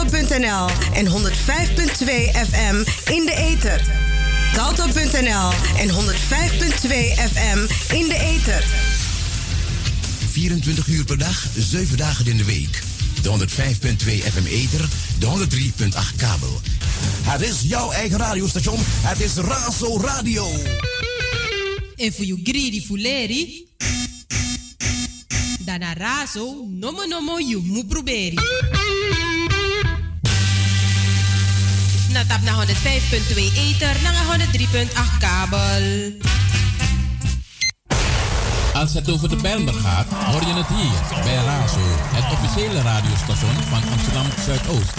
Salto.nl en 105.2 FM in de ether. Salto.nl en 105.2 FM in de ether. 24 uur per dag, 7 dagen in de week. De 105.2 FM ether, de 103.8 kabel. Het is jouw eigen radiostation. Het is Raso Radio. En voor you greedy fuleri. Dana Raso, nomo nomo you mu proberi. Na tap na 105.2 ether, na 103.8 kabel. Als het over de Bijlmer gaat, hoor je het hier bij Razo, het officiële radiostation van Amsterdam Zuidoost.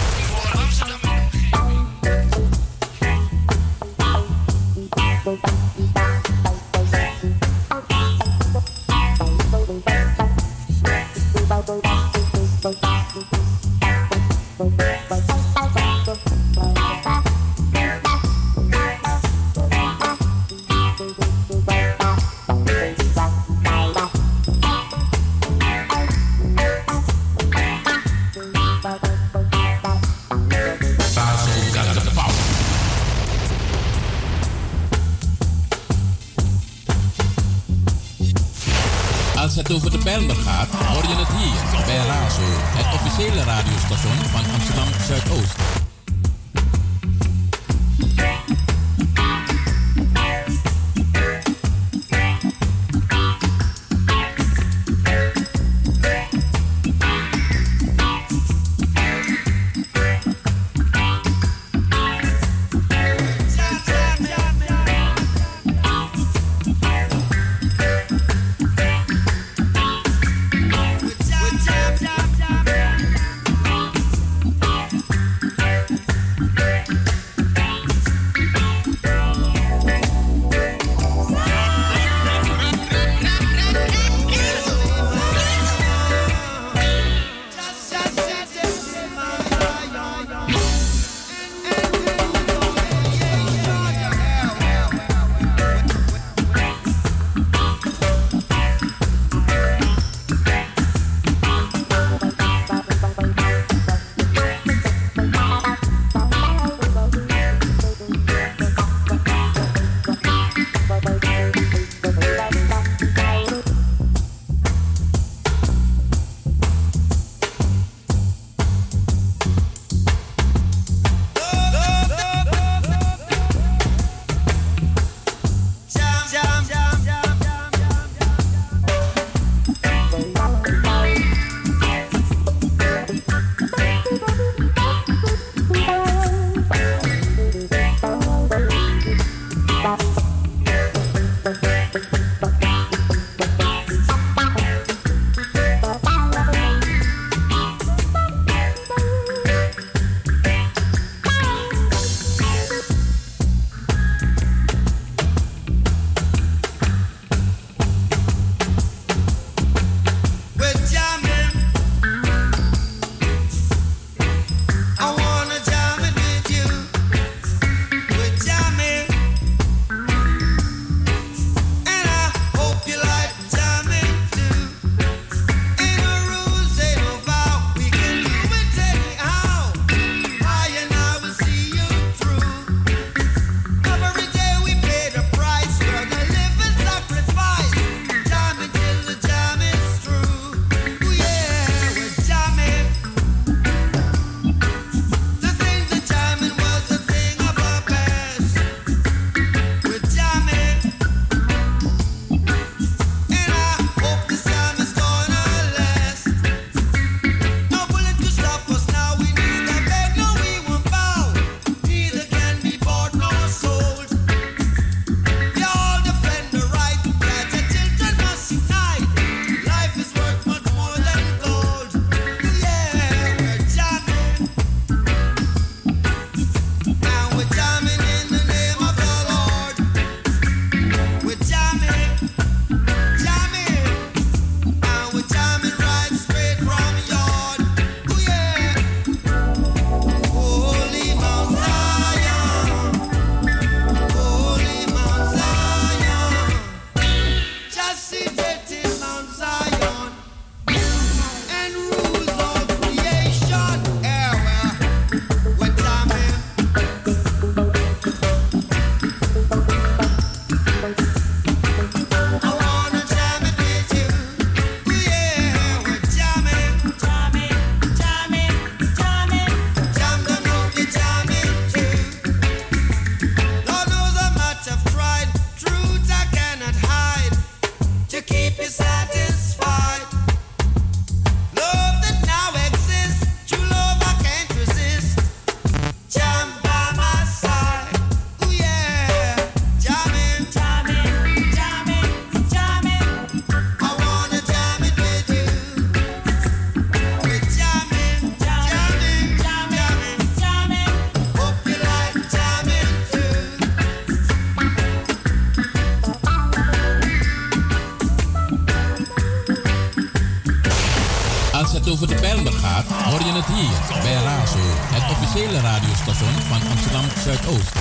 Radiostation van Amsterdam Zuidoost.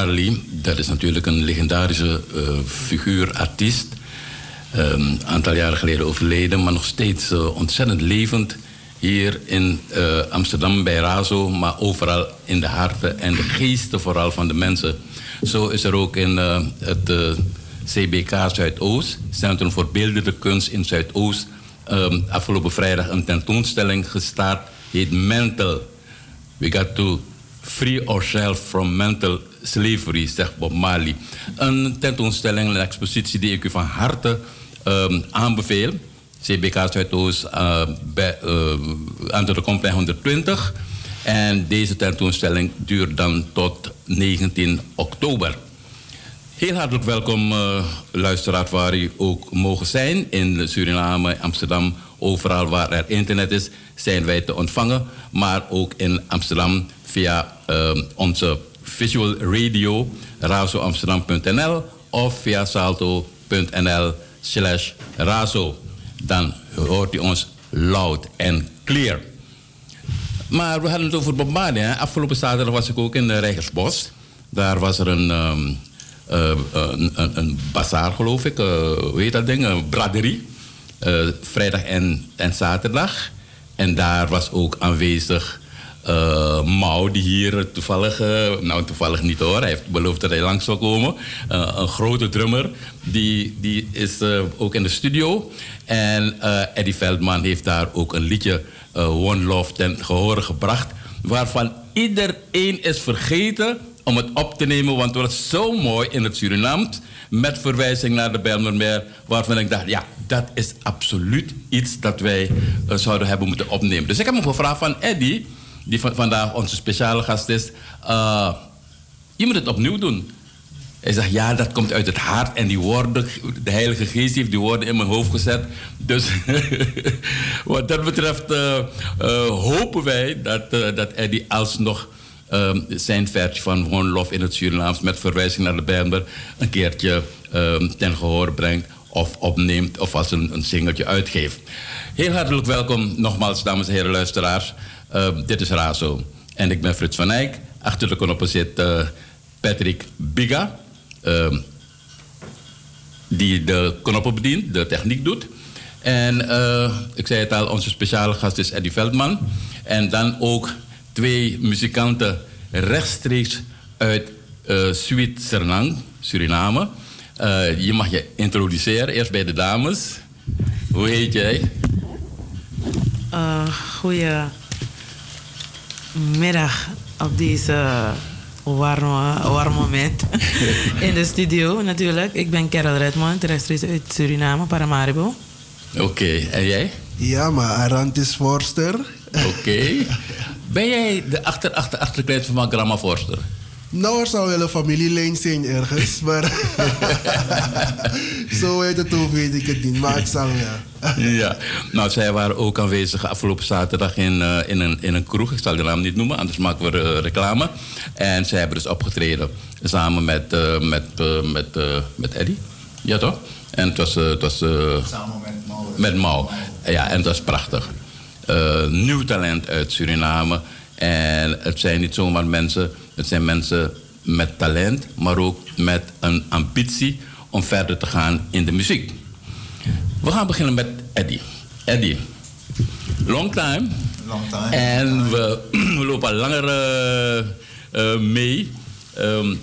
Marley, dat is natuurlijk een legendarische uh, figuur, artiest. Een ehm, aantal jaren geleden overleden, maar nog steeds uh, ontzettend levend. Hier in uh, Amsterdam bij Razo, maar overal in de harten en de geesten vooral van de mensen. Zo is er ook in het CBK Zuidoost, Centrum voor Beeldende Kunst in Zuidoost, um, afgelopen vrijdag een tentoonstelling gestart. Heet Mental. We got to free ourselves from mental slavery, zegt Bob Marley. Een tentoonstelling, een expositie die ik u van harte um, aanbeveel. CBK Zuidoost uh, de Complein 120. En deze tentoonstelling duurt dan tot 19 oktober. Heel hartelijk welkom, uh, luisteraars, waar u ook mogen zijn. In Suriname, Amsterdam, overal waar er internet is, zijn wij te ontvangen. Maar ook in Amsterdam via uh, onze visual radio, razoamsterdam.nl of via salto.nl slash razo. Dan hoort u ons loud en clear. Maar we hadden het over Bob. Afgelopen zaterdag was ik ook in de Rijgersbos. Daar was er een, um, uh, een, een, een, bazaar, geloof ik. Uh, hoe heet dat ding? Een braderie. Uh, vrijdag en, en zaterdag. En daar was ook aanwezig uh, Mau, die hier toevallig, uh, nou toevallig niet hoor, hij heeft beloofd dat hij langs zou komen. Uh, een grote drummer, die, die is ook in de studio. En Eddie Veldman heeft daar ook een liedje One Love ten gehore gebracht. Waarvan iedereen is vergeten om het op te nemen, want het was zo mooi in het Surinaams. Met verwijzing naar de Bijlmermeer, waarvan ik dacht, ja, dat is absoluut iets dat wij zouden hebben moeten opnemen. Dus ik heb hem gevraagd van Eddie die vandaag onze speciale gast is. Uh, je moet het opnieuw doen. Hij zegt, ja, dat komt uit het hart. En die woorden, de Heilige Geest heeft die woorden in mijn hoofd gezet. Dus wat dat betreft uh, uh, hopen wij dat, dat Eddie alsnog um, zijn versie van Love in het Surinaams... met verwijzing naar de Bijbel een keertje um, ten gehoor brengt of opneemt of als een, een singeltje uitgeeft. Heel hartelijk welkom nogmaals, dames en heren luisteraars. Uh, dit is Razo. En ik ben Frits van Eyck. Achter de knoppen zit uh, Patrick Biga. Uh, die de knoppen bedient, de techniek doet. En uh, ik zei het al, onze speciale gast is Eddie Veldman. En dan ook twee muzikanten rechtstreeks uit uh, Suriname. Je mag je introduceren, eerst bij de dames. Hoe heet jij? Uh, goedemiddag op deze warme, warm moment in de studio natuurlijk. Ik ben Carol Redmond, rechtstreeks uit Suriname, Paramaribo. Oké, okay. en jij? Ja, maar Arantis Forster. Oké. Okay. Ben jij de achter, achter, achterkleed van Grandma Forster? Nou, er zal wel een familielijn zijn ergens, maar zo heet het ook, weet ik het niet. Maar zal ja. ja, nou, zij waren ook aanwezig afgelopen zaterdag in, uh, in, een, in een kroeg. Ik zal de naam niet noemen, anders maken we uh, reclame. En zij hebben dus opgetreden samen met, uh, met, met, met Eddie. Ja, toch? En het was... het was samen met Mau. Met Mau. Ja, en dat was prachtig. nieuw talent uit Suriname. En het zijn niet zomaar mensen het zijn mensen met talent, maar ook met een ambitie om verder te gaan in de muziek. We gaan beginnen met Eddie. Eddie, long time. Long time. En we, we lopen al langer uh, uh, mee. Um,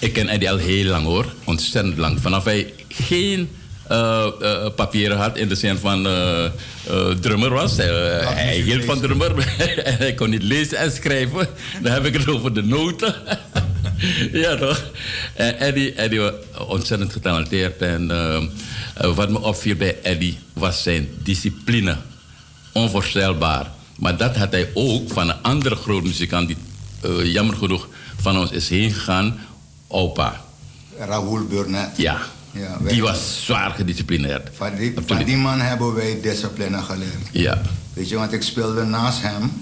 ik ken Eddie al heel lang hoor, ontzettend lang. Vanaf hij geen uh, uh, papieren had in de zin van uh, drummer was. hij hield van drummer. hij kon niet lezen en schrijven. Dan heb ik het over de noten. ja toch? En Eddie, Eddie was ontzettend getalenteerd. En wat me opviel bij Eddie was zijn discipline. Onvoorstelbaar. Maar dat had hij ook van een andere groot muzikant... die jammer genoeg van ons is heen gegaan. Opa. Raoul Burnett. Ja. Ja, die was zwaar gedisciplineerd. Van die, van die, man hebben wij discipline geleerd. Ja. Weet je, want ik speelde naast hem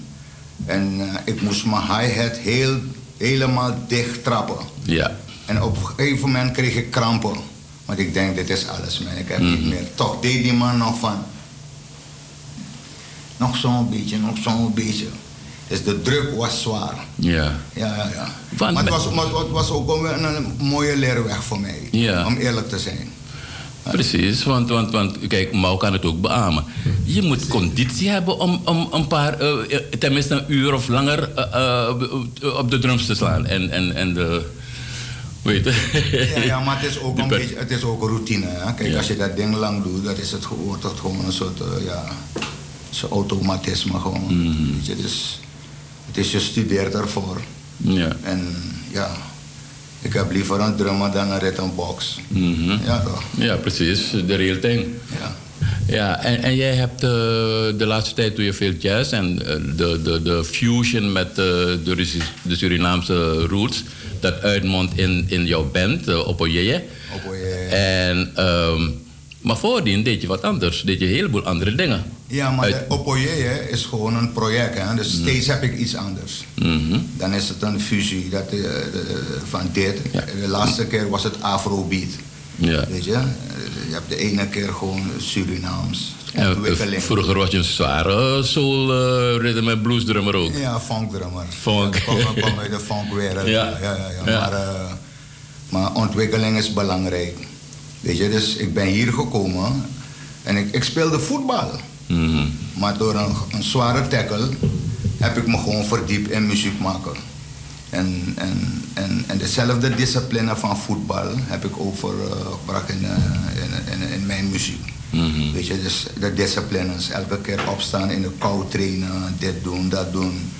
en uh, ik moest mijn hi-hat heel, helemaal dicht trappen. Ja. En op een gegeven moment kreeg ik krampen. Want ik denk, dit is alles, man. Ik heb mm. niet meer. Toch deed die man nog van. Nog zo'n beetje, nog zo'n beetje. Dus de druk was zwaar. Ja. Ja, ja, ja. maar het was, maar het was ook een, een mooie leerweg voor mij. Ja. Om eerlijk te zijn. Precies, want, want, want kijk, Mau kan het ook beamen. Je moet conditie hebben om, om een paar, uh, tenminste een uur of langer uh, uh, op de drums te slaan. En, en, en de. Weet je? Ja, ja, maar het is ook een beetje, het is ook routine. Hè? Kijk, ja. als je dat ding lang doet, dat is het, wordt het gewoon een soort, ja, soort automatisme gewoon. Mm -hmm. Je, dus, het is je studeert ervoor. Ja. En ja, ik heb liever een drummer dan een rhythmbox. Mm -hmm. Ja, toch? Ja, precies. De real thing. Ja. Ja, en, en jij hebt uh, de laatste tijd doe je veel jazz en uh, de, de, de fusion met uh, de, de Surinaamse roots, dat uitmondt in, in jouw band, uh, Opoyeye. Opoyeye. En, um, maar voordien deed je wat anders, deed je een heleboel andere dingen. Ja, maar Uit... Opoyeye is gewoon een project, hè? dus mm. steeds heb ik iets anders. Mm -hmm. Dan is het een fusie dat, de, de, van dit. Ja. De laatste keer was het Afrobeat. Ja. Weet je? Je hebt de ene keer gewoon Surinaams. Ja, vroeger was je een zware soul, uh, rhythm en blues drummer ook. Ja, funk drummer. Funk. Kom, kom uit de funkwereld. Ja. Ja, ja, ja. Maar, uh, maar ontwikkeling is belangrijk. Weet je, dus ik ben hier gekomen en ik, ik speelde voetbal. Mm -hmm. Maar door een, een, zware tackle heb ik me gewoon verdiept in muziek maken. En, en, en, en dezelfde discipline van voetbal heb ik overgebracht in, in, in, in, mijn muziek. Mm -hmm. Weet je, dus de disciplines. Elke keer opstaan in de kou trainen, dit doen, dat doen.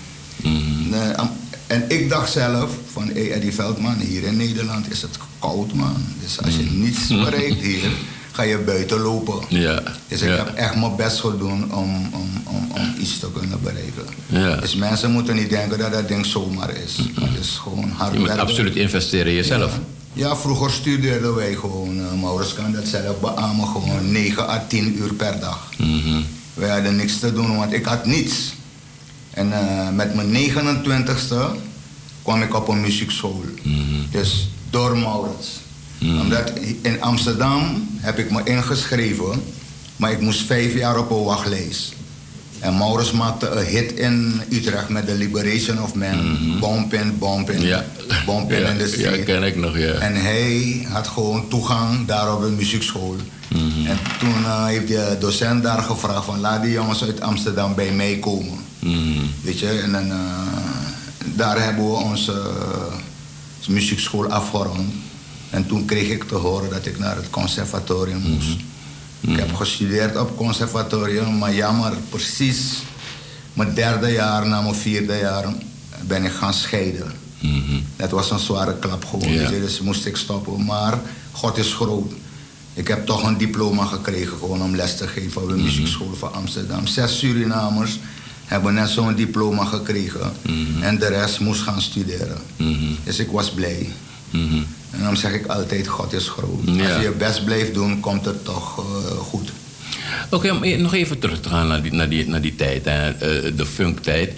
Mm -hmm. En ik dacht zelf van, hey Eddie Veldman, hier in Nederland is het koud man. Dus als je niets bereikt hier, ga je buiten lopen. Ja. Dus ik ja. heb echt mijn best gedaan om, om, om, om iets te kunnen bereiken. Ja. Dus mensen moeten niet denken dat dat ding zomaar is. Mm -hmm. Het is gewoon hard Je moet werken. absoluut investeren in jezelf. Ja. ja vroeger studeerden wij gewoon, uh, Maurits kan dat zelf beamen, gewoon 9 à 10 uur per dag. Mm -hmm. Wij hadden niks te doen, want ik had niets. En uh, met mijn 29ste kwam ik op een muziekschool. Mm -hmm. Dus door Maurits. Omdat in Amsterdam heb ik me ingeschreven, maar ik moest vijf jaar op een wachtlijst. En Maurits maakte een hit in Utrecht met The Liberation of Man. Mm Ja. bumpin' Ja, in ja, street. ken ik nog, ja. En hij had gewoon toegang daar op de muziekschool. Mhm. En toen eh, heeft de docent daar gevraagd van laat die jongens uit Amsterdam bij mij komen. Mhm. Weet je, en dan, eh, daar hebben we onze eh, muziekschool afgerond. En toen kreeg ik te horen dat ik naar het conservatorium moest. Ik heb gestudeerd op conservatorium, maar jammer, precies mijn derde jaar na mijn vierde jaar ben ik gaan scheiden. Dat was een zware klap gewoon, Ja. dus moest ik stoppen. Maar God is groot. Ik heb toch een diploma gekregen gewoon om les te geven op de muziekschool van Amsterdam. Zes Surinamers hebben net zo'n diploma gekregen. En de rest moest gaan studeren. Dus ik was blij. En dan zeg ik altijd, God is groot. Ja. Als je je best blijft doen, komt het toch eh, goed. Oké, om e- nog even terug te gaan naar die, naar die, naar die tijd, hè, eh, de funktijd.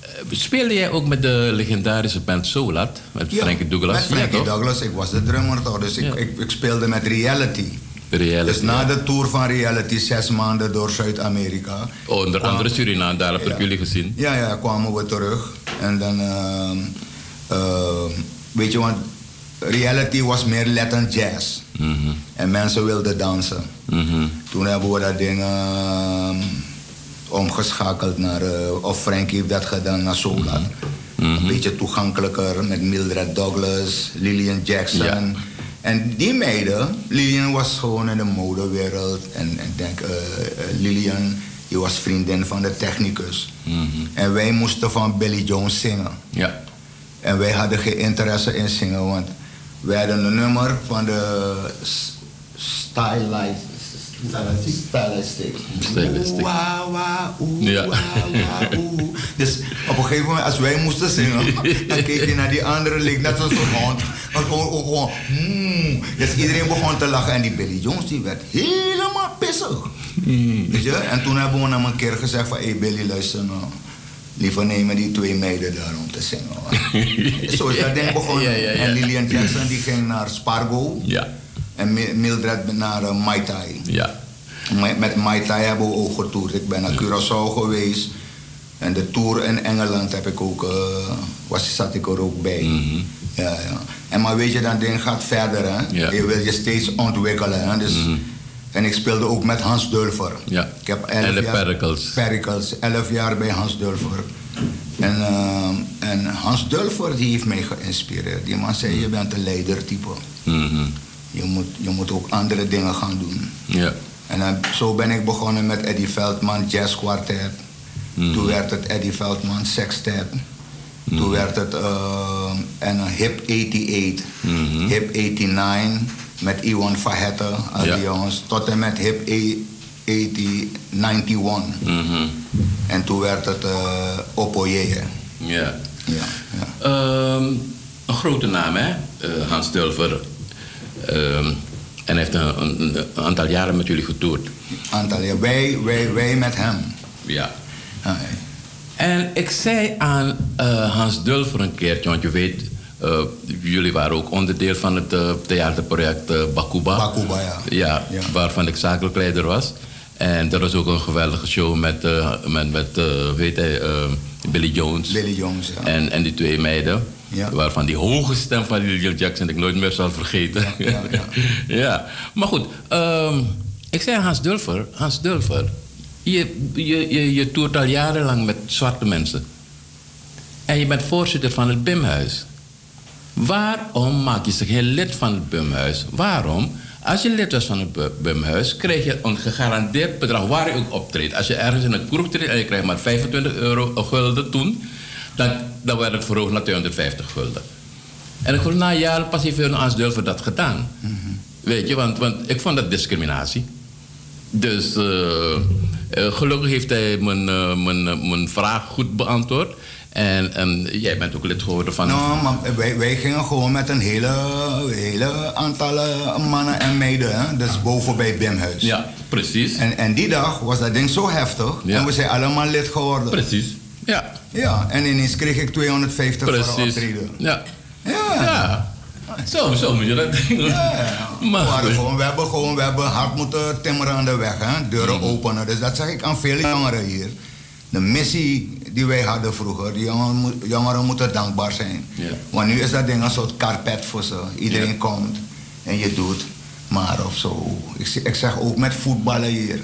Eh, Speelde jij ook met de legendarische band Solat? Met Frankie Douglas? Met Frankie ja? Douglas, ik was de drummer toch. Dus ik, Ja. ik, ik speelde met Reality. Reality, dus na ja. de tour van Reality, zes maanden door Zuid-Amerika. Onder kwam- andere Suriname, daar heb ik Ja. jullie gezien. Ja, ja, kwamen we terug. En dan, ehm, ehm, weet je, want Reality was meer Latin jazz. Mhm. En mensen wilden dansen. Mhm. Toen hebben we dat ding ehm, omgeschakeld naar, eh, of Frankie heeft dat gedaan, naar Solar. Een beetje toegankelijker met Mildred Douglas, Lillian Jackson. Ja. En die meiden, Lillian was gewoon in de modewereld. En ik denk, eh, eh, Lillian, die was vriendin van de technicus. En wij moesten van Billy Jones zingen. Ja. En wij hadden geen interesse in zingen, want wij hadden een nummer van de Stylized. Stylistic. Stylistic. Wa, oeh, Ja. Dus op een gegeven moment, als wij moesten zingen, dan keek je naar die andere, leek net als een hond. Maar gewoon, gewoon, hmm. Dus iedereen begon te lachen en die Billy Jones die werd helemaal pissig. Weet je? En toen hebben we hem een keer gezegd van, hé hey Billy, luister nou. Liever nemen die twee meiden daar om te zingen. Zo is dat ding begonnen. Ja. En Lillian Jackson die ging naar Spargo. Ja. En Mi- Mildred naar uh, Mai Tai. Ja. Met, met Mai Tai hebben we ook getoerd. Ik ben naar Curaçao geweest. En de tour in Engeland heb ik ook, eh, was, zat ik er ook bij. ja, ja. En maar weet je, dat ding gaat verder. Hè? Ja. Je wil je steeds ontwikkelen. Hè? Dus, En ik speelde ook met Hans Dulfer. Ja. Ik heb elf En de jaar, Pericles. Pericles, elf jaar bij Hans Dulfer. En, eh, en Hans Dulfer die heeft mij geïnspireerd. Die man zei, je bent een leidertype. Mhm. Je moet, je moet ook andere dingen gaan doen. Ja. En dan, zo ben ik begonnen met Eddie Veldman Jazz Quartet. Mhm. Toen werd het Eddie Veldman Sextet. Toen werd het eh, en een Hip 88, Mhm. Hip 89 met Iwan Fahette, al die jongens. Tot en met Hip 80, 91. Mhm. En toen werd het uh. Ja. Ja, ja. Ehm, een grote naam, hè? Eh, Hans Dulver. Ehm, en heeft een, een- een aantal jaren met jullie getoerd. Aantal jaar. Wij, wij, wij met hem. Ja. Ja, En ik zei aan eh, Hans Dulver een keertje, want je weet, eh, jullie waren ook onderdeel van het eh, theaterproject eh, Bakuba. Bakuba, ja. Ja, Ja. waarvan ik zakelijk leider was. En dat was ook een geweldige show met, met, met weet hij, Billy Jones. Billy Jones, ja. En, en die twee meiden. Ja. Waarvan die hoge stem van Lillian Jackson ik nooit meer zal vergeten. Ja, ja, Ja. Maar goed, ehm, ik zei Hans Dulfer, Hans Dulfer, je, je, je, je toert al jarenlang met zwarte mensen. En je bent voorzitter van het BIM-huis. Waarom maak je zich geen lid van het BIM-huis? Waarom? Als je lid was van het Bu- BIM-huis, krijg je een gegarandeerd bedrag waar je ook optreedt. Als je ergens in een kroeg treedt en je krijgt maar 25 euro een gulden toen, dan, dan werd het verhoogd naar 250 gulden. En ik geloof na jaren pas heeft Hans Dulfer dat gedaan. Weet je, want, want ik vond dat discriminatie. Dus eh, eh, gelukkig heeft hij mijn, eh, mijn, mijn vraag goed beantwoord. En, en jij bent ook lid geworden van... Nou, maar wij, wij gingen gewoon met een hele, hele aantal eh, mannen en meiden. Hè? Dus boven bij Bimhuis. Ja, precies. En, en die dag was dat ding zo heftig. Ja. En we zijn allemaal lid geworden. Precies. Ja, Ja, en ineens kreeg ik 250 voor een precies. optreden. Ja. Ja. Ja. Zo, zo moet je dat denken. Ja, Maar we, gewoon, we, hebben gewoon, we hebben hard moeten timmeren aan de weg, hè? deuren Mhm. openen. Dus dat zeg ik aan veel jongeren hier. De missie die wij hadden vroeger, die jongeren, moet- jongeren moeten dankbaar zijn. Want nu is dat ding een soort carpet voor ze. Iedereen komt en je doet maar of zo. Ik, zeg- ik zeg ook met voetballen hier.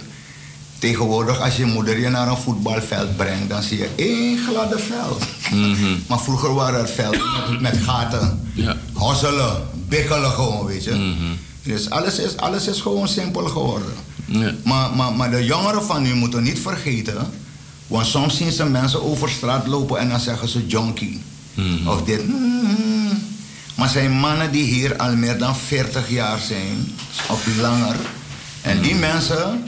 Tegenwoordig, als je moeder je naar een voetbalveld brengt, dan zie je één gladde veld. Mhm. Maar vroeger waren het velden met, met gaten. Ja. Hosselen, bikkelen gewoon, weet je. Mhm. Dus alles is, alles is gewoon simpel geworden. Ja. Maar, maar, maar de jongeren van nu moeten niet vergeten. Want soms zien ze mensen over straat lopen en dan zeggen ze junkie. Mhm. Of dit. mm. Maar zijn mannen die hier al meer dan 40 jaar zijn, of langer. En die mensen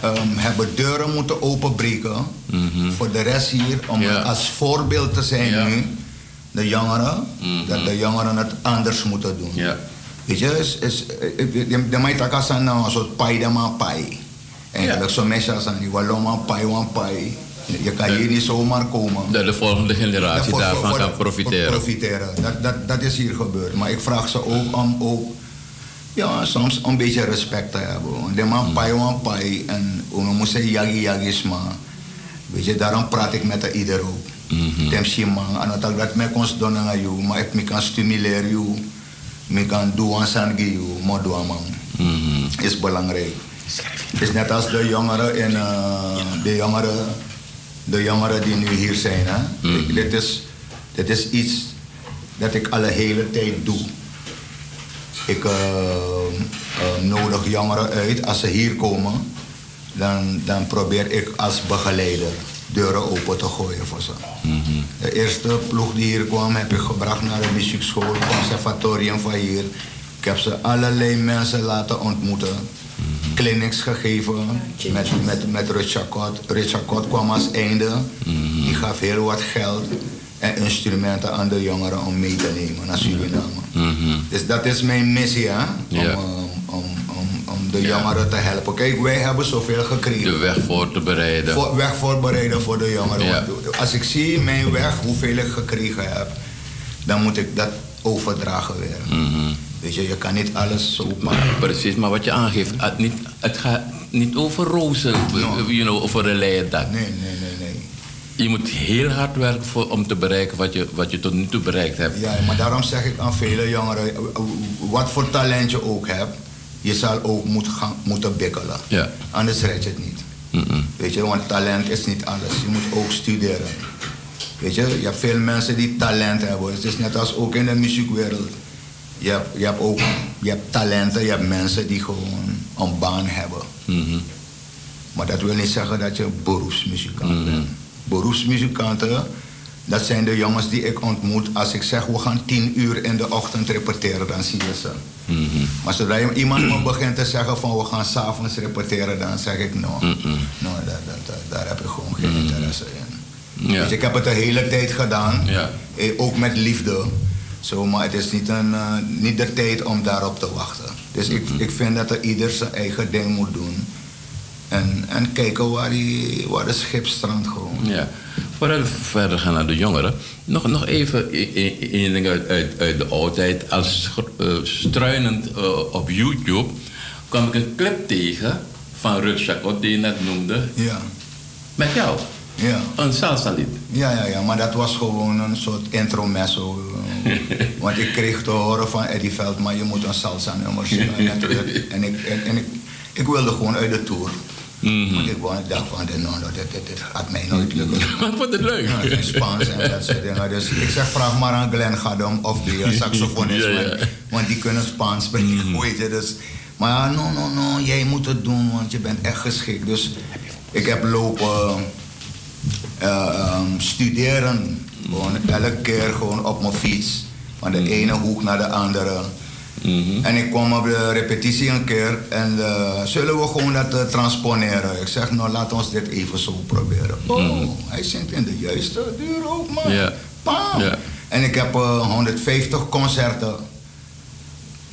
ehm, hebben deuren moeten openbreken Mhm. voor de rest hier, om Ja. als voorbeeld te zijn Ja. nu, de jongeren, Mhm. dat de jongeren het anders moeten doen. Ja. Weet je, is, is, eh, de, mij takas aan nou een soort pai de maar pai. Eigenlijk zo mensen aan die waloma pai wan pai. Je kan hier niet zomaar komen. Dat de volgende generatie voor- daarvan voor- kan profiteren. profiteren. Dat, dat, dat is hier gebeurd. Maar ik vraag ze ook om ook, ja, soms een beetje respect te hebben. Want De man pai wan pai en we moeten yagi yagis maar. Weet je, daarom praat ik met ieder ook. Mhm. Tem si man, en dat dat me kon doen aan jou, maar ik me kan stimuleren jou, me kan doen aan san jou, maar doen man. Mhm. Is belangrijk. is net als de jongeren in eh, de jongeren, de jongeren die nu hier zijn. Hè? Ik- dit, is, dit is iets dat ik al een hele tijd doe. Ik eh, eh, nodig jongeren uit als ze hier komen. Dan, dan probeer ik als begeleider deuren open te gooien voor ze. De eerste ploeg die hier kwam heb ik gebracht naar de muziekschool, conservatorium van hier. Ik heb ze allerlei mensen laten ontmoeten. Clinics gegeven met, met, met Richard Kot. Richard Kot kwam als einde. Die gaf heel wat geld en instrumenten aan de jongeren om mee te nemen naar Suriname. Mhm. Dus dat is mijn missie, hè? Om, Ja. eh, om, om, om de jongeren te helpen. Kijk, wij hebben zoveel gekregen. De weg voor te bereiden. Voor, weg voorbereiden voor de jongeren. Als ik zie mijn weg, hoeveel ik gekregen heb, dan moet ik dat overdragen weer. Mhm. Weet je, je kan niet alles zo Maar, precies, maar wat je aangeeft, het, niet, het gaat niet over rozen, you know, over een leien dak. Nee, nee, nee, nee. Je moet heel hard werken voor, om te bereiken wat je, wat je tot nu toe bereikt hebt. Ja, maar daarom zeg ik aan vele jongeren, wat voor talent je ook hebt, je zal ook moet gaan, moeten bikkelen. Ja. Anders red je het niet. Weet je, want talent is niet alles. Je moet ook studeren. Weet je, je hebt veel mensen die talent hebben. Het is net als ook in de muziekwereld. Je hebt, je hebt ook je hebt talenten, je hebt mensen die gewoon een baan hebben. Mhm. Maar dat wil niet zeggen dat je beroepsmuzikant bent. Beroepsmuzikanten, dat zijn de jongens die ik ontmoet. Als ik zeg, we gaan tien uur in de ochtend repeteren, dan zie je ze. Mhm. Maar zodra je- iemand me begint te zeggen van we gaan s'avonds repeteren, dan zeg ik no. Mhm. no dat, dat, dat- daar heb ik gewoon geen interesse in. Ja. Je, ik heb het de hele tijd gedaan, Ja. eh, ook met liefde. Zo, maar het is niet, een, eh, niet de tijd om daarop te wachten. Dus ik, Mhm. ik vind dat er ieder zijn eigen ding moet doen. En, en kijken waar, die, waar de schip strandt gewoon. Ja. Voordat we verder gaan naar de jongeren, nog, nog even één ding uit, uit, uit de oudheid. Als eh, struinend eh, op YouTube kwam ik een clip tegen van Rut Chacot, die je net noemde, Ja, met jou. Ja. Een salsa lied. Ja, ja, ja, maar dat was gewoon een soort intermezzo. eh. Want ik kreeg te horen van Eddie Veldman, je moet een salsa nummer zingen. En, ik, en, en ik, ik wilde gewoon uit de tour. Want ik, wou- ik dacht van, no, no, dit, dit, dit gaat mij nooit lukken. Wat het leuk. Ja, in Spaans en dat soort dingen. Dus ik zeg, vraag maar aan Glenn Gadom of die saxofonist. Ja, ja. want- die kunnen Spaans spreken, weet je. Dus, maar ja, no, no, no, jij moet het doen, want je bent echt geschikt. Dus ik heb lopen eh, ehm, studeren. Gewoon elke keer gewoon op mijn fiets. Van de ene hoek naar de andere. En ik kwam op de repetitie een keer en eh, zullen we gewoon dat eh, transponeren? Ik zeg, nou laat ons dit even zo proberen. Oh, hij zingt in de juiste duur ook, man. Bam. En ik heb eh, 150 concerten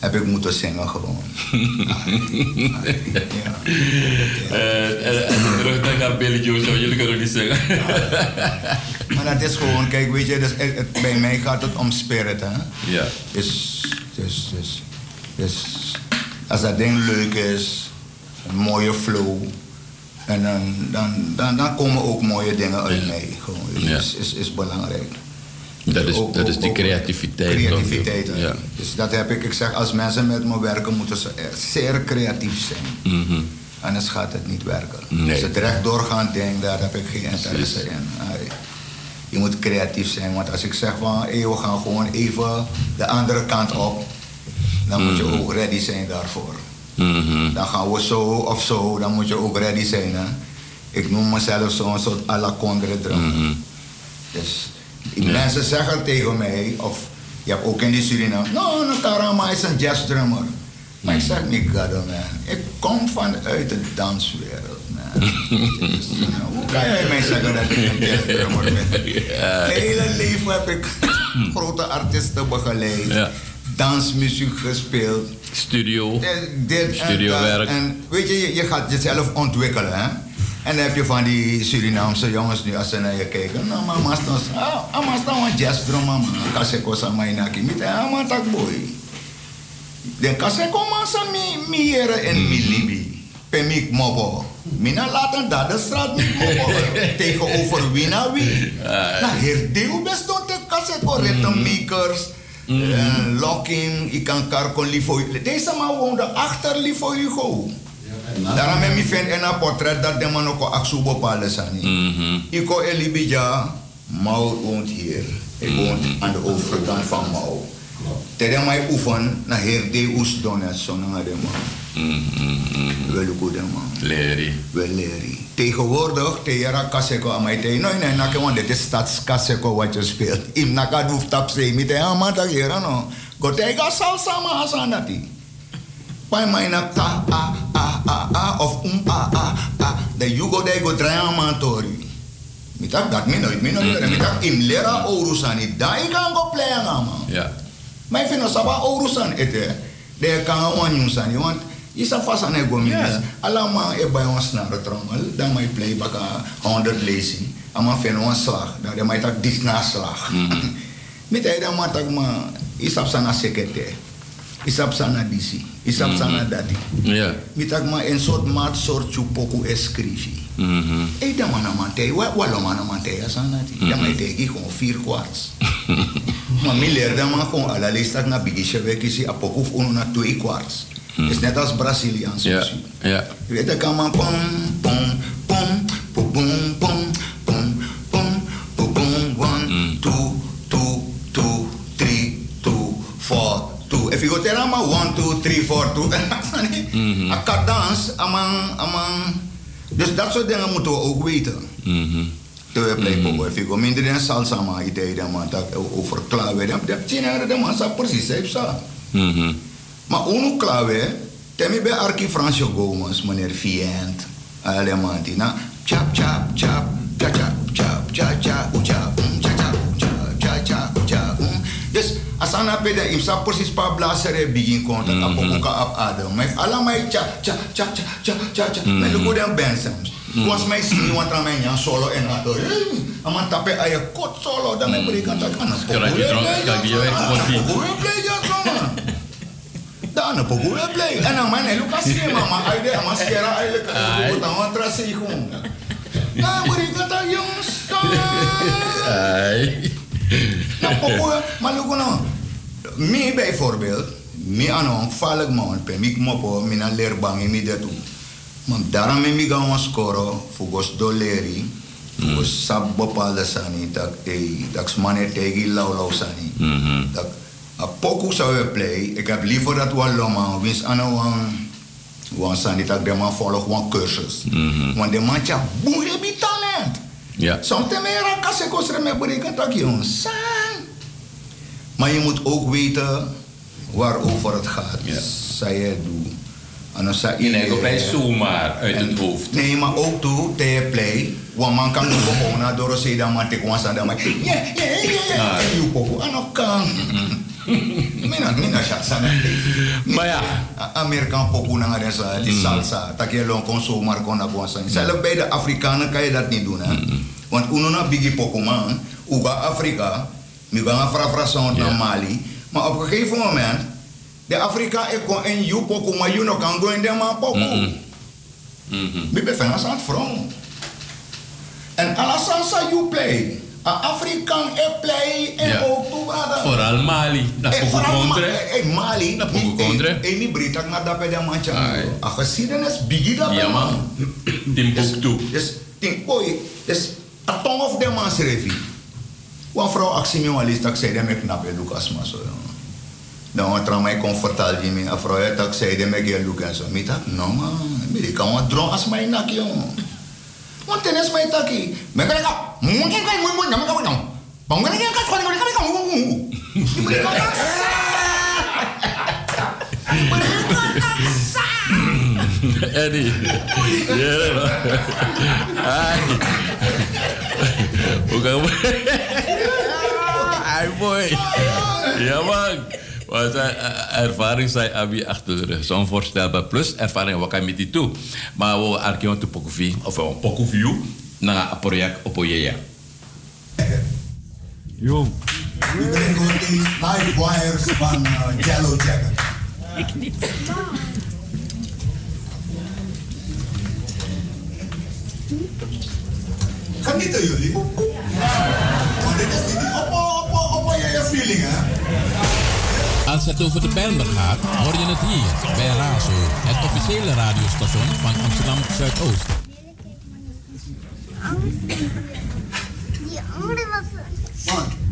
heb ik moeten zingen gewoon. Eh, en terug naar Billy Joe, jullie kunnen niet zingen. Maar dat is gewoon, kijk, weet je, dus het- het- bij mij gaat het om spirit, hè. ja. Dus Dus, dus, dus als dat ding leuk is, een mooie flow. En dan, dan, dan, dan komen ook mooie dingen uit mij. Gewoon. Dus Ja. is, is, is belangrijk. Dat is, Ook- dat is die creativiteit. Creativiteit. Ja. Dus dat heb ik. Ik zeg, als mensen met me werken, moeten ze zeer creatief zijn. Mhm. Anders gaat het niet werken. Nee. Als het recht doorgaand ding, daar heb ik geen interesse in. Je moet creatief zijn, want als ik zeg van hey, we gaan gewoon even de andere kant op, dan moet je Mhm. ook ready zijn daarvoor. Mhm. Dan gaan we zo of zo, dan moet je ook ready zijn. Hè? Ik noem mezelf zo'n soort à la Condre. Mhm. Dus mensen zeggen tegen mij, of je hebt ook in die Suriname, no, Nakarama is een jazz drummer. Maar ik zeg niet, God, man. Ik kom vanuit de danswereld, man. Dus, you know, hoe kan jij mij zeggen dat ik een jazz drummer ben? Mijn hele leven heb ik grote artiesten begeleid, dansmuziek gespeeld. Studio. Dit, dit en Studiowerk. dat. En weet je, je gaat jezelf ontwikkelen, hè? En dan heb je van die Surinaamse jongens nu, als ze naar je kijken. Nou, maar mas dan, ah, mas dan een jazz drum, man. Kaseko sa may naki. Mit, ah, man, tak boy. Den kaseko man sa mi, mi here en mi libi. Pe mi mobo. Mina laten dat de straat mobo. Tegenover wie na wie. Nou, herdeu bestond de kaseko ritmemakers. En locking, ik kan karkon liefo. Deze man woonde achter liefo Hugo. Daarom heb ik vind een portret dat de man ook aksu bepalen zijn. Mhm. Ik ko Elibija, Mau woont hier. Ik woon aan de overkant van Mau. Terwijl mij oefen, naar heer de oes donet, zo naar de man. Mhm. Wel goed, man. Leri. Wel leren. Tegenwoordig, te jara kaseko aan mij te. Nee, nee, nakke, want dit is stadskaseko wat je speelt. Im naka doef tap se, mi te aan tak jera no. Gotega salsa ma asanati. Pai mai na ta a a a a of um a a a. De de go draai aan man tori. Mi tak dat mi nooit, mi nooit. Mi tak im lera orusani. Da ik kan go play man. Ja. Maar ik vind dat saba orusan ete. De kan wan nyusan. Want je sa fasa ne go minus. Ja. Allemaal e bij ons naar de trommel. Dan mij play baka 100 lazy. Ama fen wan slag. Dan de mij tak dis na slag. Met hij dan maar tak ma. Isap sana sekete isap sana DC, isap mm -hmm. sana dati. Yeah. Mitak ma en sort mat sort chu poku escrivi. Mhm. Eh, -hmm. E da mana mantei, wa wa lo mana mantei asana ti. Mm -hmm. Da mai tegi con vier quarts. ma mi leer da ma con alla lista na bigische veki si a poku un na twee quarts. Mm -hmm. Is net als Braziliaans. Ja. Yeah. Ja. Weet dat kan man pom pom pom pom one, two, three, four, two. A cadans, amang, amang. Dus dat soort dingen moeten we ook weten. Mhm. Terwijl play poco, if you go minder dan salsa, man, idee dan man, dat over klaar dat tien de man, sa precies, heeft sa. Mhm. Maar uno clave, temi bij Arki Fransjo Gomez, meneer Vient, Alemanti, na chap chap chap, cha cha chap cha cha ucha, um, cha asana peda im sa persis pa blasere begin konta mm -hmm. ap adam mai ala mai cha cha cha cha cha cha cha mm -hmm. bensam was mai sini wan tra mai nyan solo en ado eh, ama tape aya kot solo dan mai mm -hmm. berikan play, ana po kira ki drong ka bi yo konti Dan apa gue play? Enak kan? kan eh, mana eh, lu kasih mama ide sama skera ide kan gue tahu terasi ikut. Nah berikan tak yang style. nou, popo, eh, maar look nou. Mij bijvoorbeeld, mij aan een vallig man, ik mopo, min naar leerbang in mij dat doen. Maar daarom ik gaan doleri, volgens mm. sab bepaalde sani, dat ik, eh, dat ik mannen tegen lau lau sani. Mm-hmm. A poco sa we play, ik heb liever dat we lomma, eh, wins aan een want zijn dit ook de man volgt een cursus. Mm-hmm. Want de man tja, talent. Ja. Soms meer kase kosre me berikan tak yon san. Maar je moet ook weten waarover het gaat. Ja. Zij je doe. En dan zei Je neemt op mij zomaar uit het hoofd. Nee, maar ook toe, te play wan man kan nugo ko na doro se da man ko sa da man ye ye ye yu ah. poko ano kan mina mina sha sa na ma ya amerikan poko na ngare sa salsa hmm. ta ke lon kon so mar kon na bon sa sa le de afrikanen kan je dat niet doen hè hmm, hmm. want uno na bigi poko man. Uga afrika mi ga fra fra na mali. Maar op een gegeven moment de afrika e kon en yu poko maar yu no kan go in de man poko mi be fena sa front en alasan sa you play. A Afrikaan e play en Ja. ook. Vooral Mali. Dat is Ma- contra. eh, Mali. Dat poco contra. Eh, niet breed ik naar dat bij de mancha. A geschiedenis biggie dat bij man. Timbuktu. Dus, denk, oei, dus, a tong of de man schreef. Wan vrouw actie me dat zei je Lucas maar zo. Dan wat er mij comfortabel die me, a vrouw dat zei en zo. Mi tak, no man, de kan wat mij nak jongen. Want tenes mij taki. Me. Eddie. Ja. Hoe kan Ai, mooi. Ja, man. Wat eh, ervaring zijn Abi achter de rug. Zo'n voorstelbaar. Plus ervaring wat kan je met die toe. Maar we arkeon te pokofi. Of een pokofi. Na een project op Ojeja. Yo. We brengen gewoon die live wires van uh, Yellow Jacket. Ik niet. Genieten jullie? Want dit is niet op, op, op, op je feeling, hè? Als het over de Bijlmer gaat, hoor je het hier bij Razo, het officiële radiostation van Amsterdam Zuidoost. Die andere was...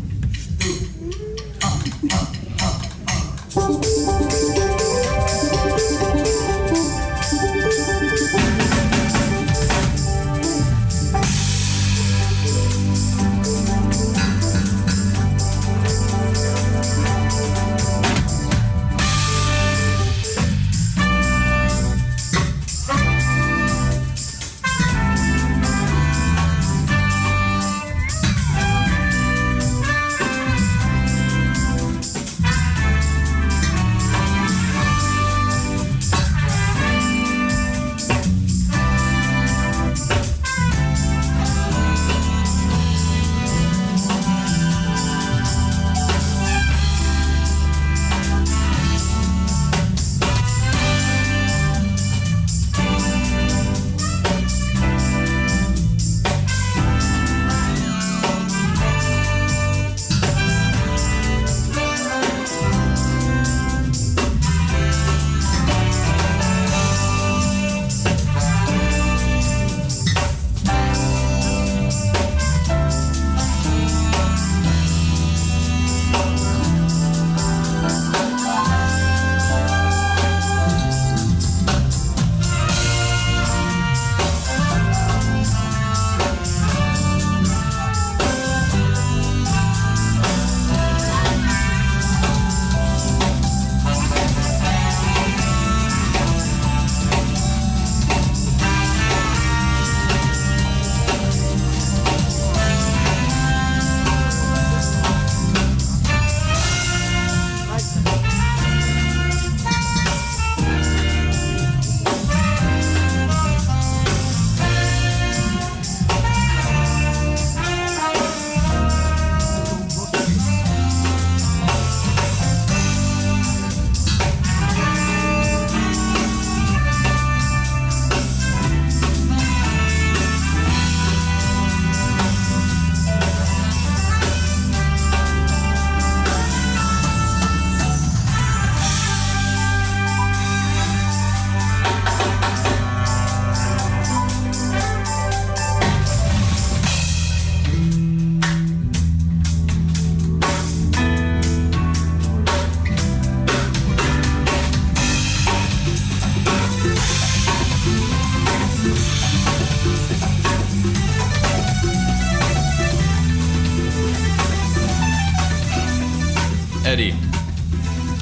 Eddie,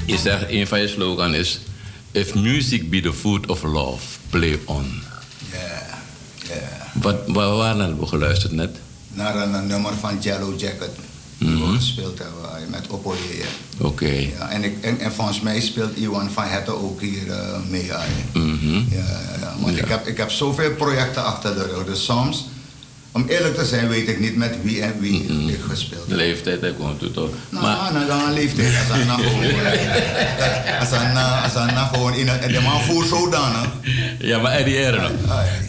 je zegt een van je slogan is... If music be the food of love, play on. Ja, ja. Wat, waar, waar hebben we geluisterd net? Naar een, een nummer van Yellow Jacket. Die we gespeeld hebben met Oppo Jeje. Oké. Ja, en, ik, en, en volgens mij speelt Iwan van Hette ook hier eh, mee. Ja, Mhm. ja, ja, ja. Want. Ik, heb, ik heb zoveel projecten achter de rug. Dus soms Om eerlijk te zijn weet ik niet met wie en wie ik gespeeld De leeftijd, komt toe toch? Nou, Maar, nou, dan een leeftijd. Als hij nou gewoon... Als hij nou- nou gewoon... In een, de man voelt zodanig. ja, maar Eddie Eren,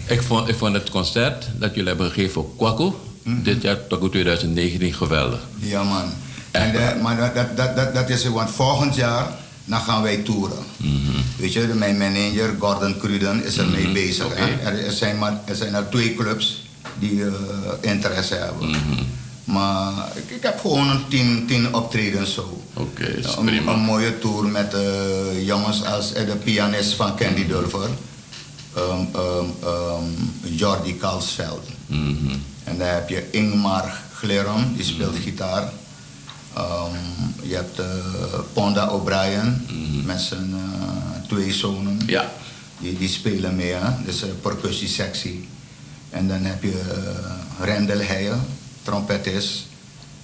ik vond, ik vond het concert dat jullie hebben gegeven voor Kwaku, dit jaar Kwaku 2019, geweldig. Ja, man. En de, maar dat, dat, dat, dat, is... Want volgend jaar... Dan gaan wij toeren. Weet je, mijn manager Gordon Cruden is ermee Mhm. bezig. Er, er zijn maar, er zijn er twee clubs die eh, interesse hebben. Mhm. Maar ik, ik heb gewoon een tien, tien optredens zo. Oké, is prima. een mooie tour met eh, jongens als eh, de pianist van Candy Dulver. ehm, ehm, ehm, Jordi Kalsveld. Mhm. En dan heb je Ingmar Glerum, die speelt gitaar. Ehm, je hebt Ponda O'Brien met zijn twee zonen. Ja. Die, die spelen mee, hè? dus een percussiesectie. En dan heb je uh, Rendel Heijen, trompetist.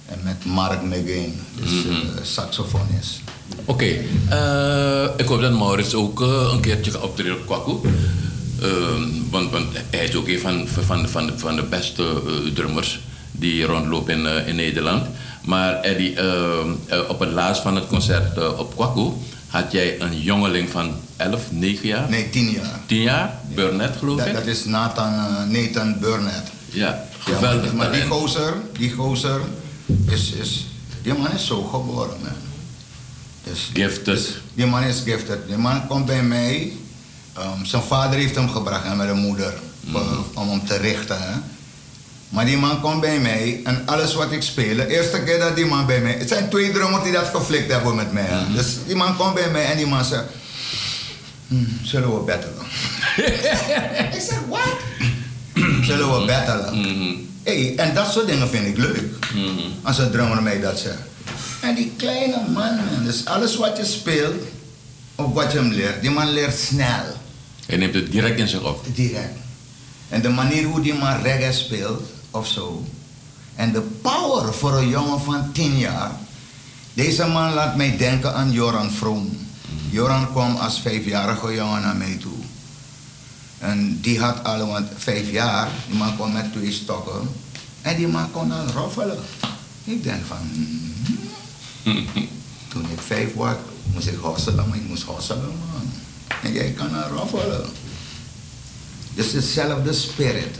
En met Mark McGain, dus Mhm. eh, saxofonist. Oké, eh, ik hoop dat Maurits ook eh, een keertje gaat optreden op Kwaku. Ehm, want, want hij is ook een van, van, van, van de beste eh, drummers die rondlopen in, eh, in Nederland. Maar Eddie, ehm, eh, op het laatst van het concert eh, op Kwaku had jij een jongeling van 11, 9 jaar? Nee, 10 jaar. 10 jaar? Burnett geloof Dat, ik? dat is Nathan, eh, Nathan Burnett. Ja, Ja, geweldig. maar, maar die gozer, die gozer is, is, die man is zo geboren, man. Dus, Gifted. Die man is gifted. Die man komt bij mij. ehm, zijn vader heeft hem gebracht en met de moeder Mhm. om hem te richten. Hè. Maar die man komt bij mij en alles wat ik speel, de eerste keer dat die man bij mij. Het zijn twee drummers die dat geflikt hebben met mij. Dus die man komt bij mij en die man zegt. "Hmm, zullen we battelen? ik zeg, wat? zullen we battelen? Mhm. Hey, en dat soort dingen vind ik leuk. Als een drummer mij dat zegt. En die kleine man, man, dus alles wat je speelt, of wat je hem leert, die man leert snel. Hij neemt het direct in zich op. Direct. En de manier hoe die man reggae speelt, of zo. En de power voor een jongen van 10 jaar. Deze man laat mij denken aan Joran Vroom. Joran kwam als vijfjarige jongen naar mij toe. En die had al, want vijf jaar, die man kwam met twee stokken. En die man kon dan roffelen. Ik denk van, hmm. toen ik vijf was, moest ik hosselen, maar ik moest hosselen, man. En jij kan dan roffelen. Dus hetzelfde spirit.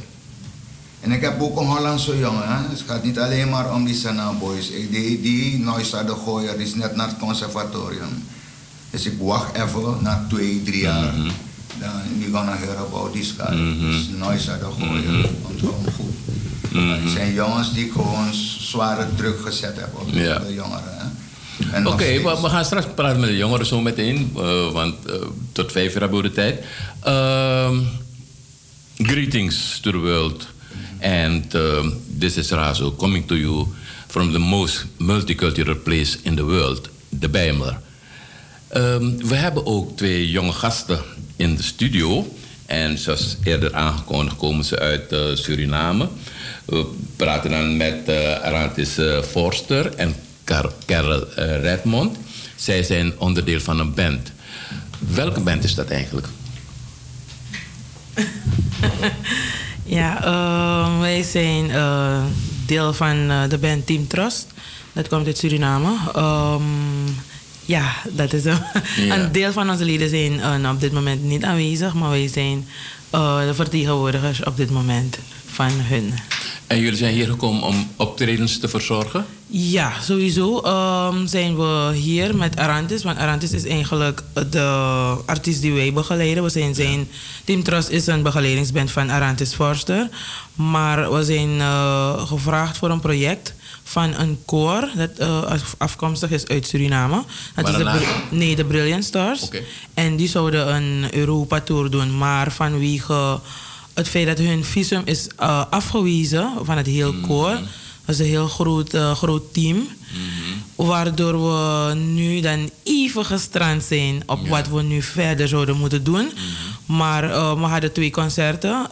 En ik heb ook een Hollandse jongen. Hè? Dus het gaat niet alleen maar om die Sana Boys. Ik- Die, die Noisa de Gooier die is net naar het conservatorium. Dus ik wacht even, na twee, drie jaar. Dan we gonna hear about this guy. Dus Noisa de Gooier. Onthoud goed. Het zijn jongens die gewoon zware druk gezet hebben op Ja. de jongeren. Hè? Oké, we gaan straks praten met de jongeren zo meteen, eh, want eh, tot vijf uur hebben we de tijd. Ehm, greetings to the world. And um, this is Razo coming to you from the most multicultural place in the world, de Bijmler. Ehm, we hebben ook twee jonge gasten in de studio. En zoals eerder aangekondigd komen ze uit eh, Suriname. We praten dan met Arantis eh, Forster en Car Carol Redmond. Zij zijn onderdeel van een band. Welke band is dat eigenlijk? Ja, ehm, wij zijn eh, deel van eh, de band Team Trust. Dat komt uit Suriname. Ehm, ja, dat is een, Ja. een deel van onze leden zijn eh, op dit moment niet aanwezig, maar wij zijn de vertegenwoordigers op dit moment van hun. En jullie zijn hier gekomen om optredens te verzorgen? Ja, sowieso ehm, zijn we hier met Arantis. Want Arantis is eigenlijk de artiest die wij begeleiden. We zijn zijn, Team Trust is een begeleidingsband van Arantis Forster. Maar we zijn eh, gevraagd voor een project van een koor dat eh, af- afkomstig is uit Suriname. Dat is de, nee, de Brilliant Stars. En die zouden een Europa-tour doen. Maar vanwege het feit dat hun visum is eh, afgewezen van het heel koor. Dat is een heel groot, eh, groot team. Waardoor we nu dan even gestrand zijn op wat we nu verder zouden moeten doen. Maar eh, we hadden twee concerten.